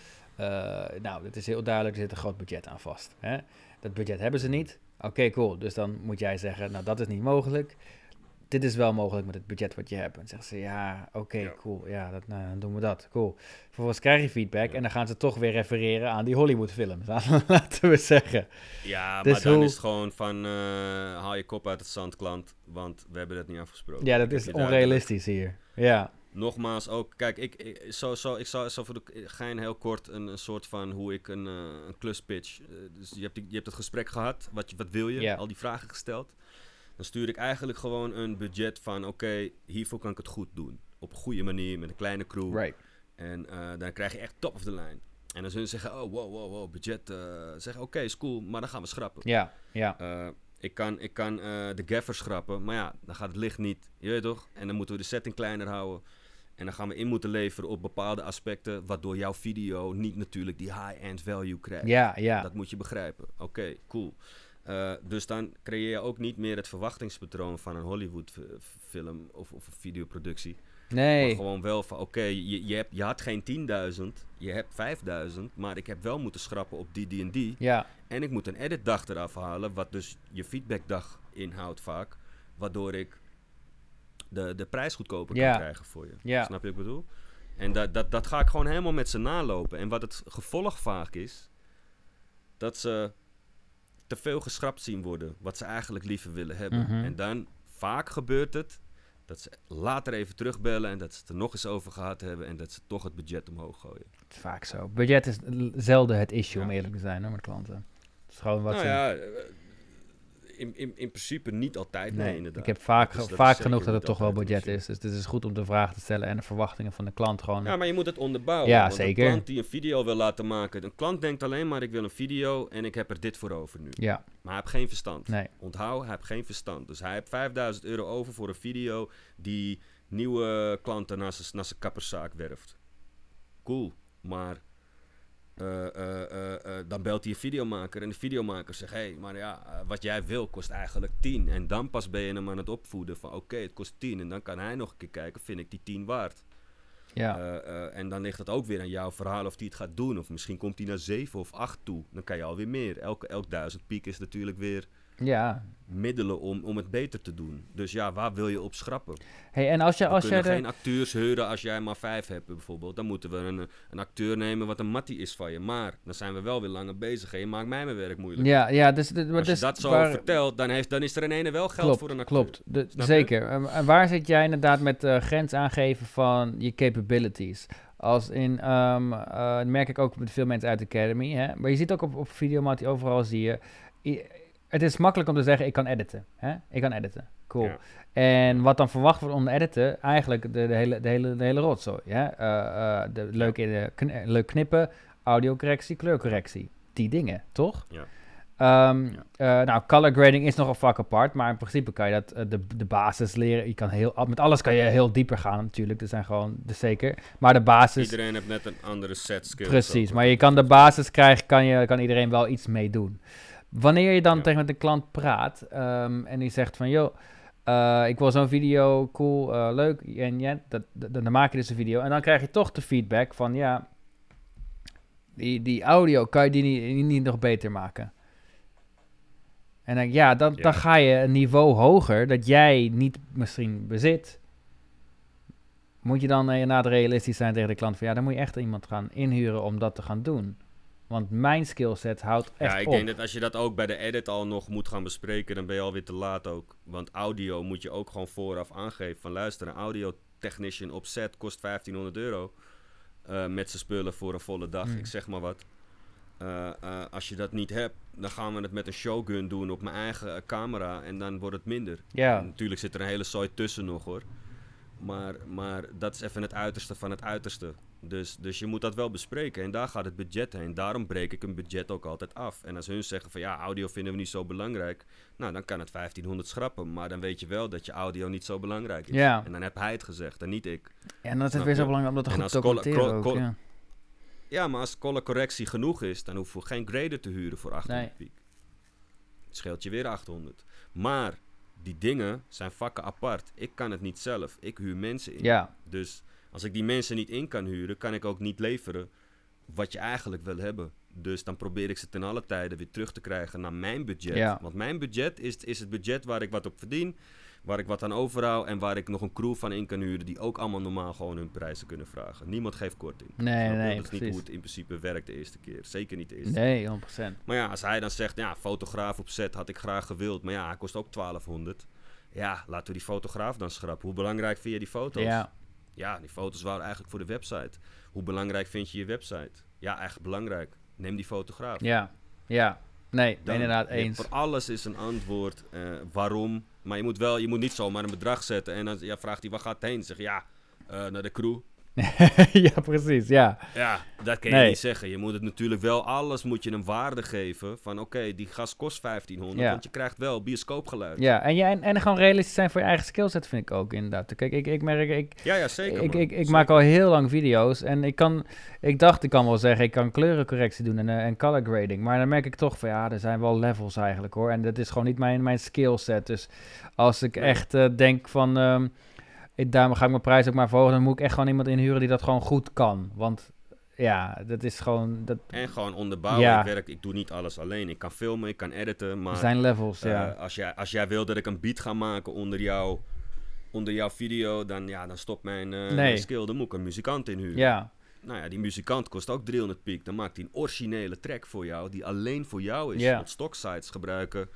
nou, het is heel duidelijk, er zit een groot budget aan vast. Hè? Dat budget hebben ze niet. Oké, cool. Dus dan moet jij zeggen, nou dat is niet mogelijk. dit is wel mogelijk met het budget wat je hebt. En zeggen ze, ja, oké, cool, ja, dat, nou, dan doen we dat, cool. Vervolgens krijg je feedback en dan gaan ze toch weer refereren aan die Hollywood films, laten we zeggen. Ja, dus maar dan is het gewoon van, uh, haal je kop uit het zand, klant, want we hebben dat niet afgesproken. Ja, dat is onrealistisch hier, ja. Nogmaals, ook, kijk, ik, ik, zo, zo, ik zal zo voor de gein heel kort een, een soort van hoe ik een, uh, een klus pitch. Uh, dus je hebt, die, je hebt het gesprek gehad, wat, wat wil je, al die vragen gesteld. Dan stuur ik eigenlijk gewoon een budget van: oké, hiervoor kan ik het goed doen. Op een goede manier, met een kleine crew. Right. En uh, dan krijg je echt top of the line. En dan zullen ze zeggen: oh, wow, wow, wow, budget. Zeggen: oké, is cool, maar dan gaan we schrappen. Ja, ja. Ik kan, ik kan de gaffer schrappen, maar ja, dan gaat het licht niet. Je weet toch? En dan moeten we de setting kleiner houden. En dan gaan we in moeten leveren op bepaalde aspecten, waardoor jouw video niet natuurlijk die high-end value krijgt. Ja, ja. Dat moet je begrijpen. Oké, cool. Uh, dus dan creëer je ook niet meer het verwachtingspatroon van een Hollywood-film of, of een videoproductie. Nee. Maar gewoon wel van, oké, je, je, hebt, je had geen 10.000, je hebt 5.000, maar ik heb wel moeten schrappen op die, die en die. Ja. En ik moet een editdag eraf halen, wat dus je feedbackdag inhoudt vaak, waardoor ik de, de prijs goedkoper kan krijgen voor je. Ja. Snap je wat ik bedoel? En dat, dat, dat ga ik gewoon helemaal met ze nalopen. En wat het gevolg vaak is, dat ze te veel geschrapt zien worden. Wat ze eigenlijk liever willen hebben. Mhm. En dan, vaak gebeurt het, dat ze later even terugbellen en dat ze het er nog eens over gehad hebben en dat ze toch het budget omhoog gooien. Vaak zo. Budget is zelden het issue, om eerlijk te zijn, hoor, met klanten. Het is gewoon wat nou ja, in, in, in principe niet altijd. Nee, inderdaad. Ik heb vaak, vaak genoeg dat het toch wel budget is. Dus het is goed om de vraag te stellen en de verwachtingen van de klant gewoon. Ja, maar je moet het onderbouwen. Ja, want zeker. Een klant die een video wil laten maken. Een klant denkt alleen maar: ik wil een video en ik heb er dit voor over nu. Ja. Maar hij heeft geen verstand. Nee. Onthoud, hij heeft geen verstand. Dus hij heeft 5000 euro over voor een video die nieuwe klanten naar zijn kapperszaak werft. Cool, maar uh, uh, dan belt hij een videomaker en de videomaker zegt: Hé, hey, maar ja, wat jij wil kost eigenlijk 10. En dan pas ben je hem aan het opvoeden van: Oké, het kost 10. En dan kan hij nog een keer kijken: Vind ik die 10 waard? Ja. en dan ligt het ook weer aan jouw verhaal of hij het gaat doen. Of misschien komt hij naar 7 of 8 toe. Dan kan je alweer meer. Elke, elk duizend piek is natuurlijk weer ja. middelen om, om het beter te doen. Dus ja, waar wil je op schrappen? Hey, en als je, als we kunnen geen acteurs huren als jij maar vijf hebt bijvoorbeeld. Dan moeten we een, een acteur nemen wat een mattie is van je. Maar dan zijn we wel weer langer bezig en je maakt mij mijn werk moeilijk. Ja, ja dus, als je dat zo vertelt, dan, heeft, dan is er in ene wel geld voor een acteur. Klopt, de, zeker. En waar zit jij inderdaad met uh, grens aangeven van je capabilities? Als in, um, uh, merk ik ook met veel mensen uit de Academy. Hè? Maar je ziet ook op, op Videomat, overal zie je het is makkelijk om te zeggen, ik kan editen. Hè? Ik kan editen. Cool. En wat dan verwacht wordt om te editen, eigenlijk de, de, hele, de, hele, de hele rotzooi. Hè? Uh, uh, de, leuk, in de, kn leuk knippen, audiocorrectie, kleurcorrectie. Die dingen, toch? Ja. Um, ja. Uh, nou, color grading is nog een vak apart, maar in principe kan je dat, de, de basis leren. Je kan heel, met alles kan je heel dieper gaan natuurlijk, er zijn gewoon, de zeker. Maar de basis... Iedereen heeft net een andere set skills. Precies, maar je kan de basis krijgen, kan, je, kan iedereen wel iets mee doen. Wanneer je dan tegen met een klant praat um, en die zegt van, joh, uh, ik wil zo'n video, cool, uh, leuk, en ja, dat, dat, dan maak je dus een video. En dan krijg je toch de feedback van, ja, die, die audio, kan je die niet, niet nog beter maken? En dan, ja, dan, ja. dan ga je een niveau hoger dat jij niet misschien bezit. Moet je dan inderdaad realistisch zijn tegen de klant van, ja, dan moet je echt iemand gaan inhuren om dat te gaan doen. Want mijn skillset houdt echt Ja, ik op. denk dat als je dat ook bij de edit al nog moet gaan bespreken, dan ben je alweer te laat ook. Want audio moet je ook gewoon vooraf aangeven. Van luister, een audio technician op set kost 1500 euro. Uh, met zijn spullen voor een volle dag, mm. ik zeg maar wat. Uh, uh, als je dat niet hebt, dan gaan we het met een showgun doen op mijn eigen camera en dan wordt het minder. Ja. En natuurlijk zit er een hele zooi tussen nog hoor. Maar, maar dat is even het uiterste van het uiterste. Dus, dus je moet dat wel bespreken. En daar gaat het budget heen. Daarom breek ik een budget ook altijd af. En als hun zeggen van ja, audio vinden we niet zo belangrijk. Nou, dan kan het 1500 schrappen. Maar dan weet je wel dat je audio niet zo belangrijk is. Ja. En dan heb hij het gezegd en niet ik. Ja, en dat is het weer zo belangrijk omdat het goed documenteren ook, ja. ja, maar als color correctie genoeg is, dan hoeven we geen grader te huren voor 800 nee. piek. Het scheelt je weer 800. Maar die dingen zijn vakken apart. Ik kan het niet zelf. Ik huur mensen in. Ja. Dus als ik die mensen niet in kan huren, kan ik ook niet leveren wat je eigenlijk wil hebben. Dus dan probeer ik ze ten alle tijden weer terug te krijgen naar mijn budget. Ja. Want mijn budget is, is het budget waar ik wat op verdien. waar ik wat aan overhoud en waar ik nog een crew van in kan huren die ook allemaal normaal gewoon hun prijzen kunnen vragen. Niemand geeft korting. Nee, nee, Dat is niet hoe het in principe werkt de eerste keer. Zeker niet de eerste nee, 100%. Maar ja, als hij dan zegt, ja, fotograaf op set had ik graag gewild, maar ja, hij kost ook 1200. Ja, laten we die fotograaf dan schrappen. Hoe belangrijk vind je die foto's? Ja. Ja, die foto's waren eigenlijk voor de website. Hoe belangrijk vind je je website? Ja, echt belangrijk. Neem die fotograaf. Ja, ja. Nee, inderdaad eens. Voor alles is een antwoord. Uh, waarom? Maar je moet wel, je moet niet zomaar een bedrag zetten en dan ja, vraagt hij waar gaat het heen? Zeg ja, uh, naar de crew. ja, precies, ja. Ja, dat kan je niet zeggen. Je moet het natuurlijk wel, alles moet je een waarde geven van oké, die gas kost 1500, want je krijgt wel bioscoopgeluid. Ja, en, je, en, en gewoon realistisch zijn voor je eigen skillset vind ik ook inderdaad. Kijk, ik, ik merk, ik, ja, ja, zeker, ik, ik, ik, maak al heel lang video's en ik kan, ik dacht, ik kan wel zeggen, ik kan kleurencorrectie doen en, uh, en color grading, maar dan merk ik toch van ja, er zijn wel levels eigenlijk hoor. En dat is gewoon niet mijn, mijn skillset. Dus als ik echt uh, denk van... Um, ik, daarom ga ik mijn prijs ook maar verhogen. Dan moet ik echt gewoon iemand inhuren die dat gewoon goed kan. Want ja, dat is gewoon... Dat... En gewoon onderbouwen. Ja. Ik, werk, ik doe niet alles alleen. Ik kan filmen, ik kan editen, maar... Er zijn levels, uh, ja. Als jij, als jij wil dat ik een beat ga maken onder, jou, onder jouw video, dan, ja, dan stopt mijn, uh, nee. mijn skill. Dan moet ik een muzikant inhuren. Ja. Nou ja, die muzikant kost ook 300 piek. Dan maakt hij een originele track voor jou, die alleen voor jou is. Ja. Want stocksites gebruiken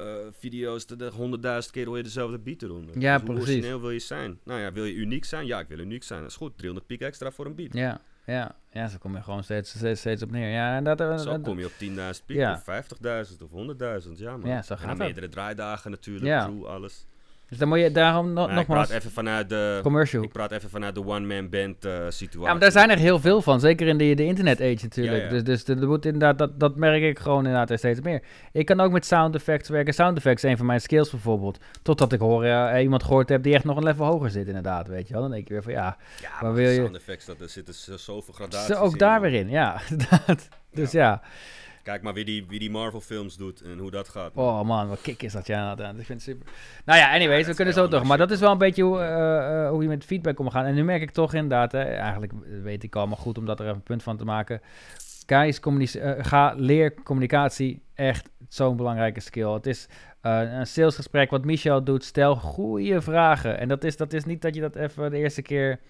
uh, video's, de honderdduizend keer hoor je dezelfde beat eronder. Ja, dus precies. Hoe origineel wil je zijn? Nou ja, wil je uniek zijn? Ja, ik wil uniek zijn. Dat is goed. 300 piek extra voor een beat. Ja, ja. Ja, zo kom je gewoon steeds, steeds, steeds op neer. Ja, en dat, uh, zo kom je op 10.000 piek, ja. of 50.000 of 100.000. Ja, man. Ja, zo gaat en meerdere draaidagen natuurlijk, ja. crew, alles. Dus dan moet je daarom no nogmaals... Ik praat even vanuit de... Commercial. Ik praat even vanuit de one-man band uh, situatie. Ja, maar daar zijn er heel veel van. Zeker in de, de internet-age natuurlijk. Ja, ja. Dus, dus de, moet inderdaad, dat, dat merk ik gewoon inderdaad steeds meer. Ik kan ook met sound effects werken. Sound effects is een van mijn skills bijvoorbeeld. Totdat ik hoor, uh, iemand gehoord heb die echt nog een level hoger zit inderdaad, weet je wel. Dan denk ik weer van ja... Ja, maar, wil je... sound effects, dat, er zitten zoveel gradaties Zo, Ook daar weer in, ja. dus ja. Kijk maar wie die, wie die Marvel films doet en hoe dat gaat. Oh man, wat kick is dat, ja. Ik vind het super. Nou ja, anyways, we kunnen zo toch. Maar dat is wel een beetje hoe, uh, hoe je met feedback omgaat. En nu merk ik toch inderdaad, hè, eigenlijk weet ik allemaal goed om dat er even een punt van te maken. Guys, uh, ga leer communicatie. Echt zo'n belangrijke skill. Het is uh, een salesgesprek wat Michel doet. Stel goede vragen. En dat is, dat is niet dat je dat even de eerste keer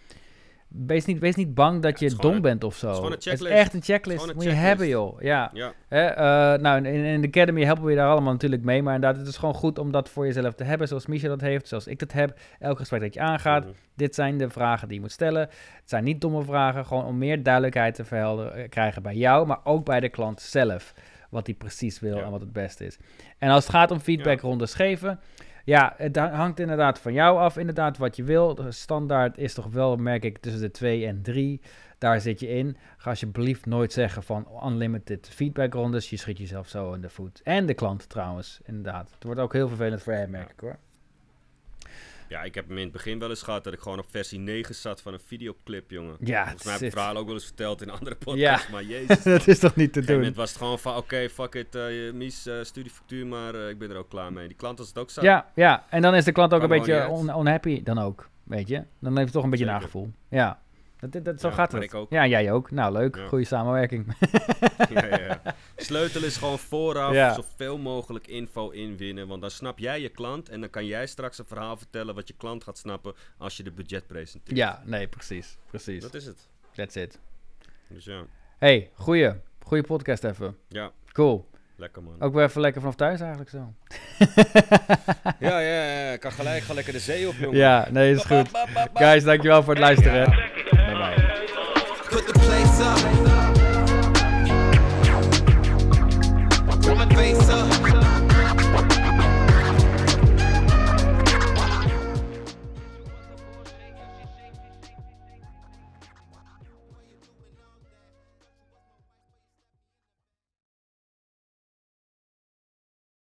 Wees niet, wees niet bang dat je dom bent of zo. Het is, echt een checklist. Moet je hebben, joh. Ja. ja. uh, nou, in, in de Academy helpen we je daar allemaal natuurlijk mee. Maar inderdaad, het is gewoon goed om dat voor jezelf te hebben. Zoals Micha dat heeft, zoals ik dat heb. Elk gesprek dat je aangaat. Mhm. Dit zijn de vragen die je moet stellen. Het zijn niet domme vragen. Gewoon om meer duidelijkheid te verhelderen, eh, krijgen bij jou. Maar ook bij de klant zelf. Wat hij precies wil en wat het beste is. En als het gaat om feedbackrondes ja. geven ja, het hangt inderdaad van jou af, inderdaad, wat je wil. De standaard is toch wel, merk ik, tussen de 2 en 3. Daar zit je in. Ga alsjeblieft nooit zeggen van unlimited feedbackrondes. Je schiet jezelf zo in de voet. En de klant trouwens, inderdaad. Het wordt ook heel vervelend voor hem, merk ik hoor. Ja, ik heb hem in het begin wel eens gehad dat ik gewoon op versie 9 zat van een videoclip, jongen. Ja, Volgens mij heb ik het verhaal ook wel eens verteld in andere podcasts, ja. maar jezus. dat is toch niet te doen? Het was het gewoon van, oké, okay, fuck it, uh, Mies, uh, stuur die factuur, maar uh, ik ben er ook klaar mee. Die klant als het ook zat. Ja, ja, en dan is de klant ook een beetje on unhappy dan ook, weet je. Dan heeft het toch een beetje Zeker. nagevoel. Ja. Dat, dat, zo gaat het. Ook. Ja, jij ook. Nou, leuk. Ja. Goede samenwerking. ja, ja, Sleutel is gewoon vooraf zoveel mogelijk info inwinnen. Want dan snap jij je klant en dan kan jij straks een verhaal vertellen wat je klant gaat snappen als je de budget presenteert. Ja, nee, precies. precies. Dat is het. That's it. Dus ja. Hey, goeie. Goeie podcast even. Ja. Cool. Lekker man. Ook weer even lekker vanaf thuis eigenlijk zo. ja, ja, ja. Ik kan gelijk ga lekker de zee op, jongen. Ja, nee, is goed. Guys, dankjewel voor het luisteren. put the place up.